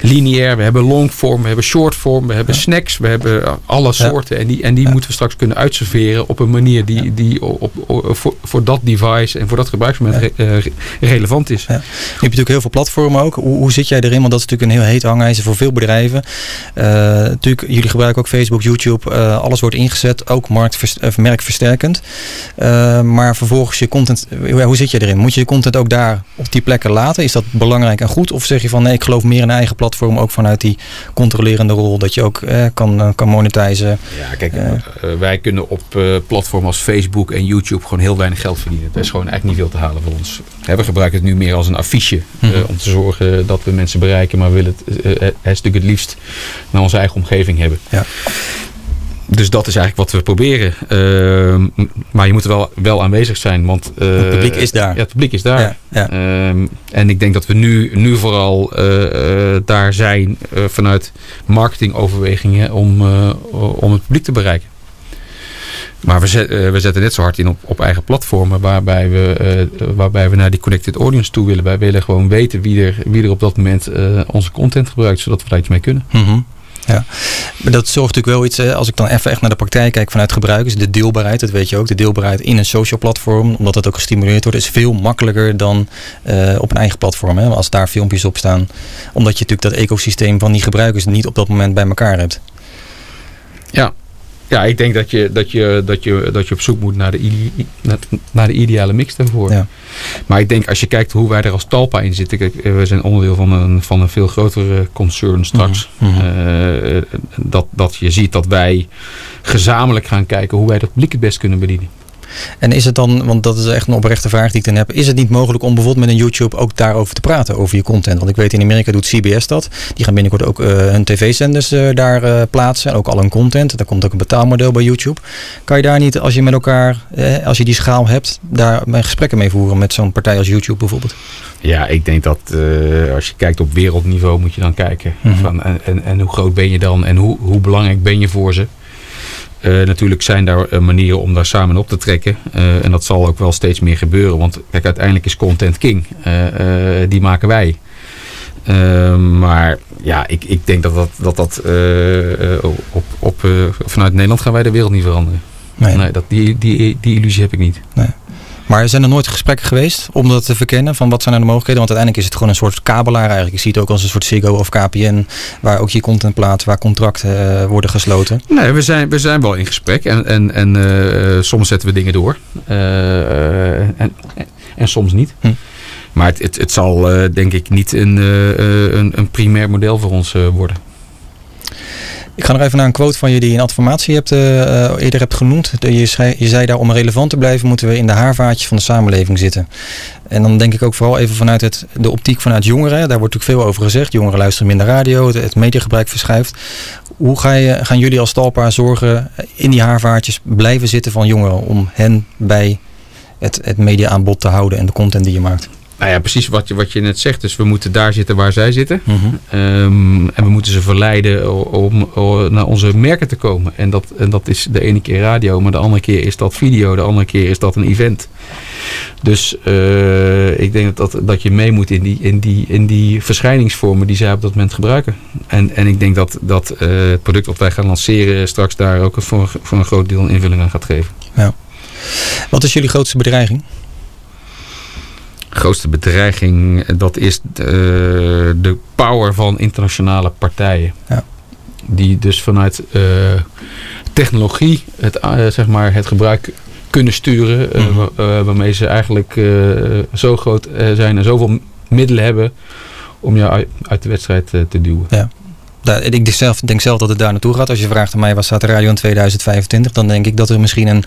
lineair, we hebben longform, we hebben shortform, we hebben snacks, we hebben alle soorten. En die, en die moeten we straks kunnen uitserveren op een manier die, die op, op- voor, voor dat device en voor dat gebruiksmoment re- re- relevant is. Je hebt natuurlijk heel veel platformen ook. Hoe, hoe zit jij erin? Want dat is natuurlijk een heel heet hangijzer voor veel bedrijven. Eh, natuurlijk, jullie gebruiken ook Facebook, YouTube. Alles wordt ingezet, ook merkversterkend. Eh, maar vervolgens je content, hoe, hoe zit je erin? Moet je je content ook daar op die plekken laten? Is dat belangrijk en goed? Of zeg je van nee, ik geloof meer in eigen platform, ook vanuit die controlerende rol, dat je ook eh, kan, eh, kan monetizen? Ja, kijk, eh, wij kunnen op eh, platformen als Facebook en YouTube gewoon heel weinig geld verdienen. Er is gewoon eigenlijk niet veel te halen voor ons. Hè, we gebruiken het nu meer als een affiche eh, Mhm. om te zorgen dat we mensen bereiken, maar we willen het, eh, het het liefst naar onze eigen omgeving hebben. Ja. Dus dat is eigenlijk wat we proberen. Ehm, maar je moet er wel, wel aanwezig zijn. Want, eh, Het publiek is daar. Ja, het publiek is daar. Ja, ja. Ehm, en ik denk dat we nu, nu vooral eh, eh, daar zijn eh, vanuit marketingoverwegingen om, eh, om het publiek te bereiken. Maar we, zet- eh, we zetten net zo hard in op, op eigen platformen waarbij we, eh, waarbij we naar die connected audience toe willen. Wij willen gewoon weten wie er, wie er op dat moment eh, onze content gebruikt, zodat we daar iets mee kunnen. Mhm. Ja, maar dat zorgt natuurlijk wel iets, als ik dan even echt naar de praktijk kijk vanuit gebruikers, de deelbaarheid, dat weet je ook, de deelbaarheid in een social platform, omdat het ook gestimuleerd wordt, is veel makkelijker dan eh, op een eigen platform, hè, als daar filmpjes op staan. Omdat je natuurlijk dat ecosysteem van die gebruikers niet op dat moment bij elkaar hebt. Ja. Ja, ik denk dat je, dat je, dat je, dat je op zoek moet naar de, naar, de ideale mix daarvoor. Ja. Maar ik denk als je kijkt hoe wij er als Talpa in zitten. Kijk, eh, we zijn onderdeel van een, van een veel grotere concern straks. Mhm, Eh, dat, dat je ziet dat wij gezamenlijk gaan kijken hoe wij het publiek het best kunnen bedienen. En is het dan, want dat is echt een oprechte vraag die ik dan heb, is het niet mogelijk om bijvoorbeeld met een YouTube ook daarover te praten, over je content? Want ik weet in Amerika doet CBS dat. Die gaan binnenkort ook eh, hun tv-zenders eh, daar eh, plaatsen en ook al hun content. Daar komt ook een betaalmodel bij YouTube. Kan je daar niet, als je met elkaar, eh, als je die schaal hebt, daar mijn gesprekken mee voeren met zo'n partij als YouTube bijvoorbeeld? Ja, ik denk dat als je kijkt op wereldniveau moet je dan kijken. Mhm. van, en, en, en hoe groot ben je dan en hoe, hoe belangrijk ben je voor ze. Eh, natuurlijk zijn daar eh, manieren om daar samen op te trekken. Eh, en dat zal ook wel steeds meer gebeuren. Want kijk, uiteindelijk is content king. Die maken wij. Eh, maar ja, ik, ik denk dat dat, dat, dat op, op, vanuit Nederland gaan wij de wereld niet veranderen. Nee. dat, die, die, die illusie heb ik niet. Nee. Maar zijn er nooit gesprekken geweest om dat te verkennen? Van wat zijn er de mogelijkheden? Want uiteindelijk is het gewoon een soort kabelaar eigenlijk. Je ziet het ook als een soort Ziggo of KPN. Waar ook je content plaatst, waar contracten eh, worden gesloten. Nee, we zijn, we zijn wel in gesprek en, en, en eh, soms zetten we dingen door. Eh, en, en, soms niet. Maar het, het, het zal denk ik niet een, een, een primair model voor ons worden. Ik ga nog even naar een quote van je die je in adformatie hebt, eh, eh, eerder hebt genoemd. Je zei, je zei daar om relevant te blijven moeten we in de haarvaatjes van de samenleving zitten. En dan denk ik ook vooral even vanuit het, de optiek vanuit jongeren. Daar wordt natuurlijk veel over gezegd. Jongeren luisteren minder radio, het, mediagebruik verschuift. Hoe ga je, gaan jullie als Talpa zorgen in die haarvaatjes blijven zitten van jongeren om hen bij het, het media-aanbod te houden en de content die je maakt? Nou ja, precies wat je, wat je net zegt. Dus we moeten daar zitten waar zij zitten. Ehm, en we moeten ze verleiden om, naar onze merken te komen. En dat, en dat is de ene keer radio, maar de andere keer is dat video. De andere keer is dat een event. Dus eh, ik denk dat, dat, dat je mee moet in die, in, die, in die verschijningsvormen die zij op dat moment gebruiken. En, en ik denk dat, dat eh, het product wat wij gaan lanceren straks daar ook voor, voor een groot deel een invulling aan gaat geven. Ja. Wat is jullie grootste bedreiging? Grootste bedreiging, dat is eh, de power van internationale partijen. Ja. Die dus vanuit eh, technologie het, eh, zeg maar het gebruik kunnen sturen. Mhm. wa- waarmee ze eigenlijk zo groot zijn en zoveel middelen hebben om jou uit, uit de wedstrijd te duwen. Ja. daar- ik denk zelf, denk zelf dat het daar naartoe gaat. Als je vraagt aan mij, waar staat de radio in 2025? Dan denk ik dat er misschien een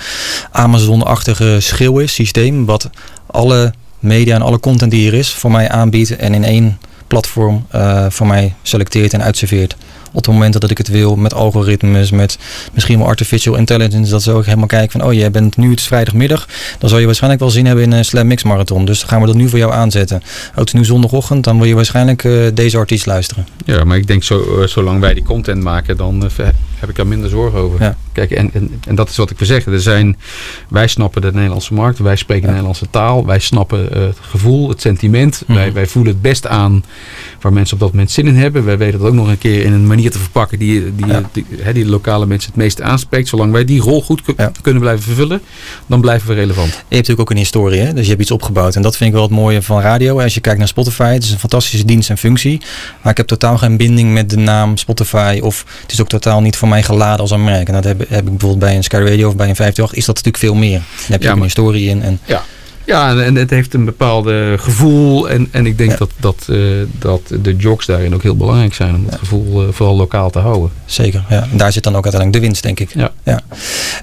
Amazon-achtige schil is, systeem. Wat alle media en alle content die er is voor mij aanbiedt. En in één platform eh, voor mij selecteert en uitserveert. Op het moment dat ik het wil, met algoritmes, met misschien wel artificial intelligence. Dat zo ik helemaal kijken van, oh jij bent nu het vrijdagmiddag. Dan zal je waarschijnlijk wel zin hebben in een Slam Mix Marathon. Dus dan gaan we dat nu voor jou aanzetten. Is nu zondagochtend, dan wil je waarschijnlijk eh, deze artiest luisteren. Ja, maar ik denk zo, eh, zolang wij die content maken, dan eh, heb ik daar minder zorgen over. Ja. Kijk, en, en, en dat is wat ik wil zeggen. Er zijn, wij snappen de Nederlandse markt, wij spreken de Nederlandse taal, wij snappen het gevoel, het sentiment. Mhm. Wij, wij voelen het best aan waar mensen op dat moment zin in hebben. Wij weten dat ook nog een keer in een manier te verpakken die, die, die, hè, die de lokale mensen het meeste aanspreekt. Zolang wij die rol goed ku- kunnen blijven vervullen, dan blijven we relevant. Je hebt natuurlijk ook een historie, hè? dus je hebt iets opgebouwd. En dat vind ik wel het mooie van radio. Als je kijkt naar Spotify, het is een fantastische dienst en functie. Maar ik heb totaal geen binding met de naam Spotify. Of het is ook totaal niet voor mij geladen als een merk. En dat heb, heb ik bijvoorbeeld bij een Sky Radio of bij een 528. Is dat natuurlijk veel meer. Dan heb je Ja, een historie in. En, Ja. Ja, en- het heeft een bepaalde gevoel. En, en ik denk dat, dat, eh, dat de jocks daarin ook heel belangrijk zijn om dat gevoel eh, vooral lokaal te houden. Zeker, ja. En daar zit dan ook uiteindelijk de winst, denk ik. Ja.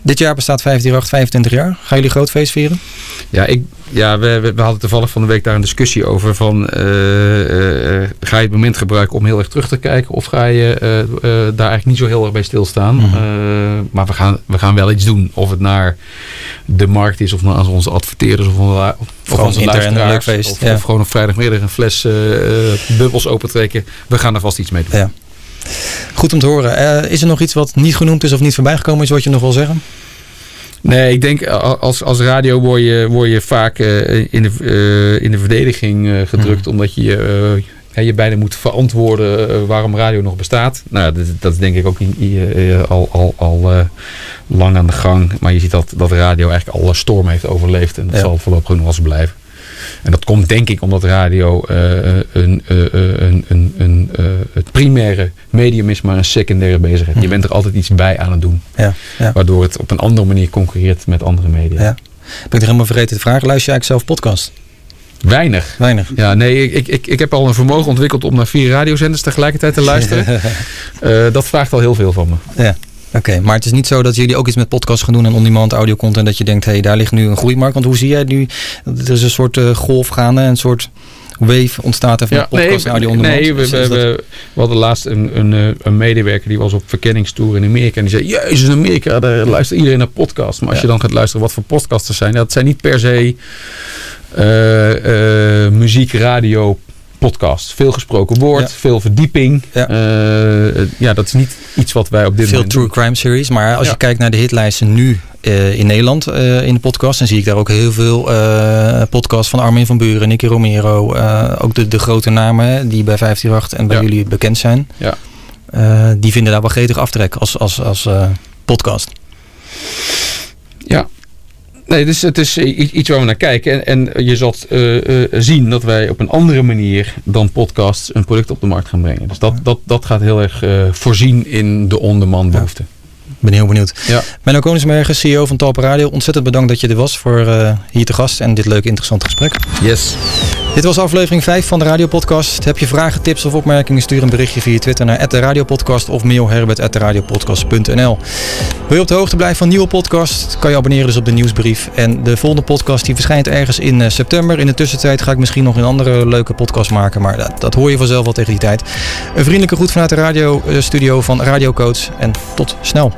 Dit jaar bestaat 538 25 jaar. Gaan jullie groot feest vieren? Ja, ik, ja we, we, we hadden toevallig van de week daar een discussie over van eh, eh, eh, ga je het moment gebruiken om heel erg terug te kijken of ga je daar eigenlijk niet zo heel erg bij stilstaan. Mhm. Maar we gaan, we gaan wel iets doen. Of het naar de markt is of naar onze adverteerders of, of Gewoon onze luisteraars. feest, Of, ja. of gewoon op vrijdagmiddag een fles bubbels opentrekken. We gaan er vast iets mee doen. Ja. Goed om te horen. Is er nog iets wat niet genoemd is of niet voorbij gekomen is wat je nog wil zeggen? Nee, ik denk als, als radio word je, word je vaak eh, in, de, eh, in de verdediging eh, gedrukt. Omdat je je bijna moet verantwoorden waarom radio nog bestaat. Nou, dat, dat is denk ik ook al, al, al lang aan de gang. Maar je ziet dat, dat radio eigenlijk alle storm heeft overleefd. En dat Ja. zal voorlopig nog wel blijven. En dat komt denk ik omdat radio eh, een, eh, eh, een, een, een, eh, het primaire medium is, maar een secundaire bezigheid. Je bent er altijd iets bij aan het doen. Ja, ja. Waardoor het op een andere manier concurreert met andere media. Ja. Ben ik er helemaal vergeten te vragen. Luister je eigenlijk zelf podcast? Weinig. Weinig. Ja, nee, ik, ik- ik, heb al een vermogen ontwikkeld om naar vier radiozenders tegelijkertijd te luisteren. Dat vraagt al heel veel van me. Ja. Oké, maar het is niet zo dat jullie ook iets met podcasts gaan doen en on-demand audio content. Dat je denkt, hé, hey, daar ligt nu een groeimarkt. Want hoe zie jij nu? Er is een soort eh, golf gaande, een soort wave ontstaat er van Ja, podcast en audio on-demand. nee we, we, hadden laatst een, een, eh, een medewerker die was op verkenningstour in Amerika. En die zei, jezus, in Amerika, daar luistert iedereen naar podcasts. Maar als je dan gaat luisteren wat voor podcasts er zijn. Dat zijn niet per se eh, muziek, radio, podcast. Veel gesproken woord, Ja. veel verdieping. Ja. Eh, ja, dat is niet iets wat wij op dit Veel moment true doen. crime series. Maar als Ja. je kijkt naar de hitlijsten nu eh, in Nederland eh, in de podcast, dan zie ik daar ook heel veel podcasts van Armin van Buren, Nicky Romero. ook de, de grote namen die bij 158 en bij jullie bekend zijn. Ja. Die vinden daar wel gretig aftrek als, als, als podcast. Ja. Nee, dus het is iets waar we naar kijken. En, en je zult eh, eh, zien dat wij op een andere manier dan podcasts een product op de markt gaan brengen. Dus dat, dat, dat gaat heel erg eh, voorzien in de on-demand behoefte. Ik ben heel benieuwd. Ja. Menno CEO van Talpa Radio. Ontzettend bedankt dat je er was voor eh, hier te gast en dit leuke interessante gesprek. Yes. Dit was aflevering 5 van de Radiopodcast. Heb je vragen, tips of opmerkingen? Stuur een berichtje via Twitter naar de Radiopodcast of mail herbert@radiopodcast.nl. Wil je op de hoogte blijven van nieuwe podcasts? Kan je abonneren dus op de nieuwsbrief. En de volgende podcast die verschijnt ergens in eh, september. In de tussentijd ga ik misschien nog een andere leuke podcast maken, maar dat, dat hoor je vanzelf wel tegen die tijd. Een vriendelijke groet vanuit de radiostudio van Radio Coach en tot snel.